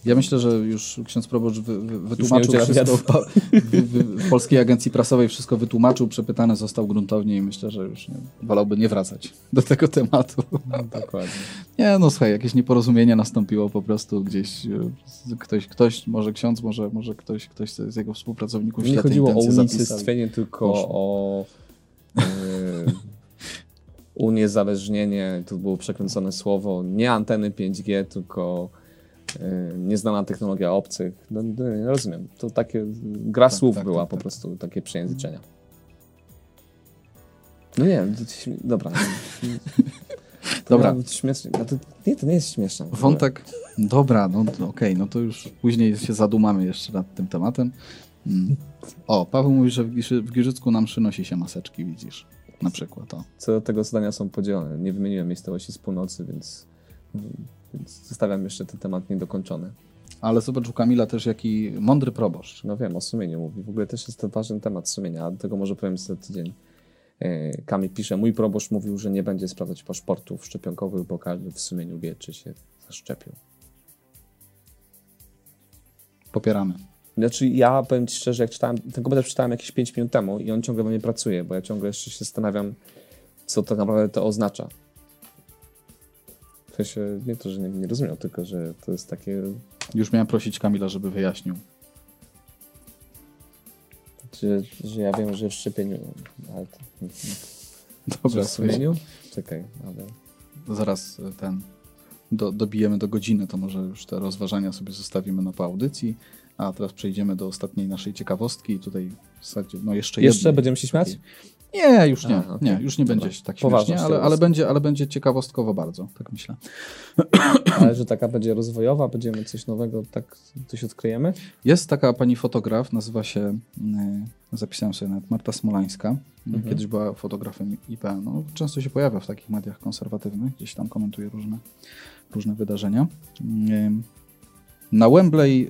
Ja myślę, że już ksiądz proboszcz wy, wy, wytłumaczył wszystko w, w, Polskiej Agencji Prasowej, wszystko wytłumaczył, przepytany został gruntownie i myślę, że już nie, wolałby nie wracać do tego tematu. No, dokładnie. Nie, no słuchaj, jakieś nieporozumienie nastąpiło po prostu gdzieś, e, ktoś, ktoś może ksiądz, może, może ktoś, ktoś z jego współpracowników Nie chodziło o unicestwienie, tylko o yy, uniezależnienie, tu było przekręcone słowo, nie anteny 5G, tylko nieznana technologia obcych. No, no, rozumiem. To takie gra tak, słów tak, była tak, po tak. prostu, takie przejęzyczenia. No nie, to, dobra. dobra. Śmiesznie. No to, nie, to nie jest śmieszne. Wątek, dobra, no okej, okay, no to już później się zadumamy jeszcze nad tym tematem. Mm. O, Paweł mówi, że w Giżycku nam przynosi się maseczki, widzisz, na przykład. O. Co do tego zdania są podzielone. Nie wymieniłem miejscowości z północy, więc więc zostawiam jeszcze ten temat niedokończony. Ale zobacz u Kamila też jaki mądry proboszcz. No wiem, o sumieniu mówi. W ogóle też jest to ważny temat sumienia, a do tego może powiem za tydzień. E, Kamil pisze, mój proboszcz mówił, że nie będzie sprawdzać paszportów szczepionkowych, bo każdy w sumieniu wie, czy się zaszczepił. Popieramy. Znaczy ja powiem Ci szczerze, jak czytałem, ten komentarz czytałem jakieś 5 minut temu i on ciągle we mnie pracuje, bo ja ciągle jeszcze się zastanawiam, co tak naprawdę to oznacza. W sensie, nie to, że nie, nie rozumiał, tylko że to jest takie... Już miałem prosić Kamila, żeby wyjaśnił. Że, że ja wiem, że w szczepieniu... Ale to, Dobra, w sumieniu? Czekaj, ale... Zaraz e, ten... Do, dobijemy do godziny, to może już te rozważania sobie zostawimy na po audycji. A teraz przejdziemy do ostatniej naszej ciekawostki. Tutaj w zasadzie, no jeszcze Jeszcze jednej, będziemy się śmiać? Nie, już nie. A, okay. Nie, już nie będzie Dobra. tak śmiesznie, ale, ale, będzie, ale będzie ciekawostkowo bardzo, tak myślę. Ale że taka będzie rozwojowa, będziemy coś nowego, tak coś odkryjemy? Jest taka pani fotograf, nazywa się, y, zapisałem sobie nawet, Marta Smolańska. Mhm. Kiedyś była fotografem IP. No, często się pojawia w takich mediach konserwatywnych, gdzieś tam komentuje różne, różne wydarzenia. Y, na Wembley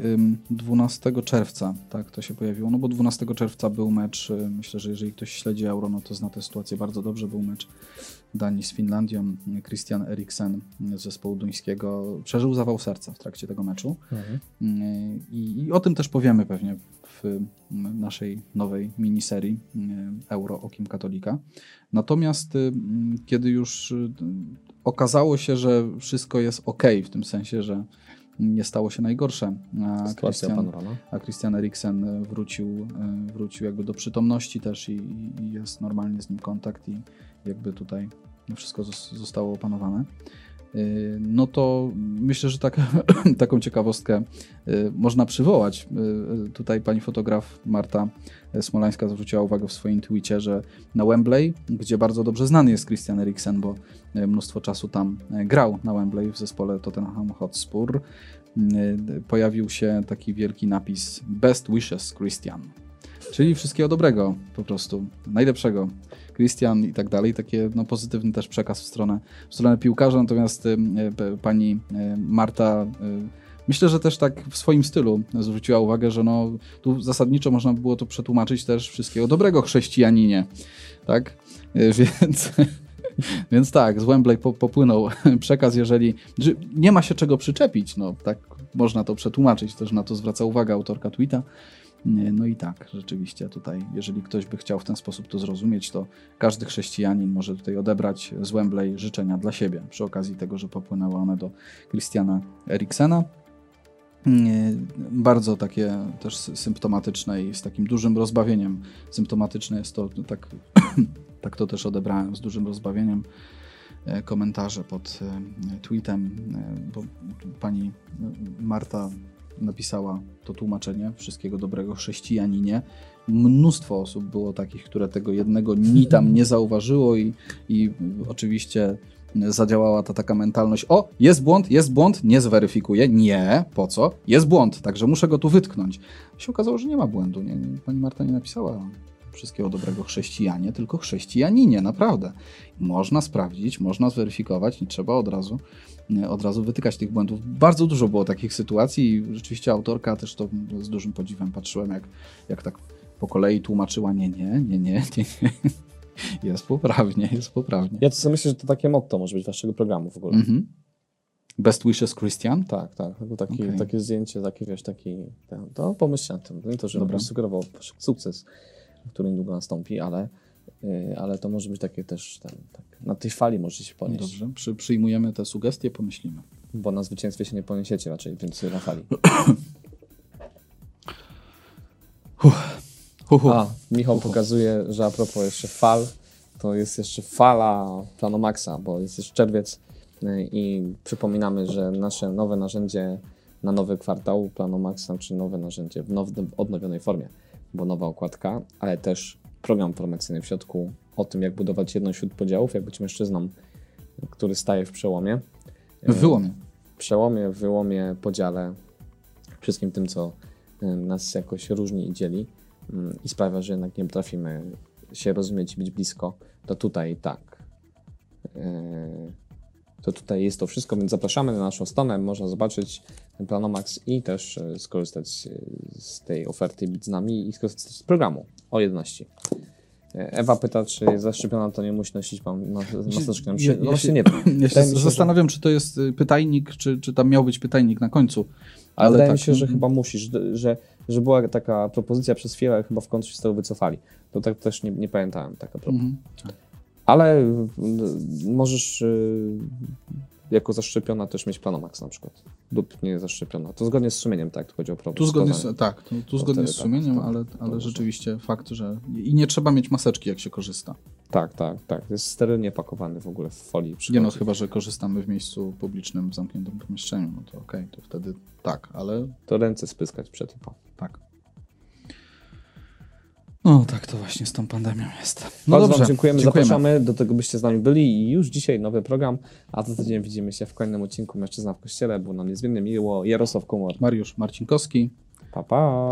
12 czerwca, tak to się pojawiło, no bo 12 czerwca był mecz, y, myślę, że jeżeli ktoś śledzi Euro, no to zna tę sytuację bardzo dobrze, był mecz Danii z Finlandią, Christian Eriksen z zespołu duńskiego przeżył zawał serca w trakcie tego meczu mhm. Y, I, I, o tym też powiemy pewnie w naszej nowej miniserii y, Euro Okiem Katolika. Natomiast kiedy już okazało się, że wszystko jest ok, w tym sensie, że nie stało się najgorsze. A Christian, a Christian Eriksen wrócił, e, wrócił jakby do przytomności też i, i jest normalnie z nim kontakt i jakby tutaj wszystko zostało opanowane. Y, no to myślę, że tak, taką ciekawostkę y, można przywołać. Y, tutaj pani fotograf Marta Smolańska zwróciła uwagę w swoim tweetie, że na Wembley, gdzie bardzo dobrze znany jest Christian Eriksen, bo mnóstwo czasu tam grał na Wembley w zespole Tottenham Hotspur, pojawił się taki wielki napis Best Wishes Christian. Czyli wszystkiego dobrego po prostu, najlepszego Christian i tak dalej. Takie no, pozytywny też przekaz w stronę, w stronę piłkarza, natomiast y, pani y, Marta y, Myślę, że też tak w swoim stylu zwróciła uwagę, że no, tu zasadniczo można by było to przetłumaczyć też wszystkiego dobrego chrześcijaninie, tak? Więc, więc tak, z Wembley popłynął przekaz, jeżeli nie ma się czego przyczepić, no tak można to przetłumaczyć, też na to zwraca uwagę autorka tweeta. No i tak, rzeczywiście tutaj, jeżeli ktoś by chciał w ten sposób to zrozumieć, to każdy chrześcijanin może tutaj odebrać z Wembley życzenia dla siebie, przy okazji tego, że popłynęły one do Christiana Eriksena. Bardzo takie też symptomatyczne i z takim dużym rozbawieniem. Symptomatyczne jest to, tak, tak to też odebrałem, z dużym rozbawieniem e, komentarze pod e, tweetem, e, bo pani Marta napisała to tłumaczenie wszystkiego dobrego chrześcijaninie. Mnóstwo osób było takich, które tego jednego ni tam nie zauważyło i, i oczywiście zadziałała ta taka mentalność, o, jest błąd, jest błąd, nie zweryfikuję, nie, po co, jest błąd, także muszę go tu wytknąć. się okazało, że nie ma błędu, nie, pani Marta nie napisała wszystkiego dobrego chrześcijanie, tylko chrześcijaninie, naprawdę. Można sprawdzić, można zweryfikować, nie trzeba od razu, od razu wytykać tych błędów. Bardzo dużo było takich sytuacji i rzeczywiście autorka też to z dużym podziwem patrzyłem, jak, jak tak po kolei tłumaczyła nie, nie, nie, nie, nie, nie. Jest poprawnie, jest poprawnie. Ja to myślę, że to takie motto może być waszego programu w ogóle. Mhm. Best wishes Christian? Tak, tak. Taki, Okej. Takie zdjęcie, taki wiesz, taki. To pomyśl nad tym. Nie to, że sugerował sukces, który niedługo nastąpi, ale, ale to może być takie też ten, tak, na tej fali możecie się ponieść. Dobrze, Przy, przyjmujemy te sugestie, pomyślimy. Bo na zwycięstwie się nie poniesiecie raczej, więc na fali. Hu. A, Michał pokazuje, że a propos jeszcze fal, to jest jeszcze fala Planomaxa, bo jest już czerwiec y, i przypominamy, że nasze nowe narzędzie na nowy kwartał Planomaxa, czy nowe narzędzie w now, odnowionej formie, bo nowa okładka, ale też program promocyjny w środku o tym, jak budować jedność wśród podziałów, jak być mężczyzną, który staje w przełomie. W wyłomie. przełomie, wyłomie, podziale, wszystkim tym, co y, nas jakoś różni i dzieli mm, i sprawia, że jednak nie potrafimy się rozumieć i być blisko, to tutaj tak. Yy, To tutaj jest to wszystko, więc zapraszamy na naszą stronę, można zobaczyć ten Planomax i też y, skorzystać y, z tej oferty Być z nami i skorzystać z programu o jedności. Y, Ewa pyta, czy jest zaszczepiona, to nie musi nosić mam maseczkę. Ja- No ja się- nie wiem. Ja się że- zastanawiam, czy to jest y, pytajnik, czy, czy tam miał być pytajnik na końcu. Ale wydaje tak, mi się, że mm, chyba musisz, że- że, była taka propozycja przez chwilę, chyba w końcu się z tego wycofali. To tak też nie, nie pamiętałem tak a propos. Mhm. Ale y, możesz y, jako zaszczepiona też mieć Planomax na przykład. Lub nie zaszczepiona. To zgodnie z sumieniem, tak, jak chodzi o prawo. Tu zgodnie z, tak, tu, tu zgodnie wtedy z tak, sumieniem, to- ale, to ale może. rzeczywiście fakt, że i nie trzeba mieć maseczki, jak się korzysta. Tak, tak, tak. Jest sterylnie pakowany w ogóle w folii. Nie no, przychodzi. chyba, że korzystamy w miejscu publicznym, w zamkniętym pomieszczeniu, no to okej, to wtedy tak, ale To ręce spyskać przed i po. tak. No tak to właśnie z tą pandemią jest. No Bardzo dobrze, Wam dziękujemy, zapraszamy do tego, byście z nami byli i już dzisiaj nowy program, a za tydzień widzimy się w kolejnym odcinku Mężczyzna w Kościele. Było nam niezmiernie miło. Jarosław Kumor. Mariusz Marcinkowski. Pa, pa.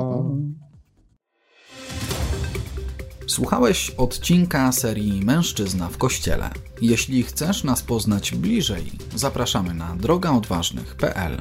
Słuchałeś odcinka serii Mężczyzna w Kościele. Jeśli chcesz nas poznać bliżej, zapraszamy na drogaodważnych.pl.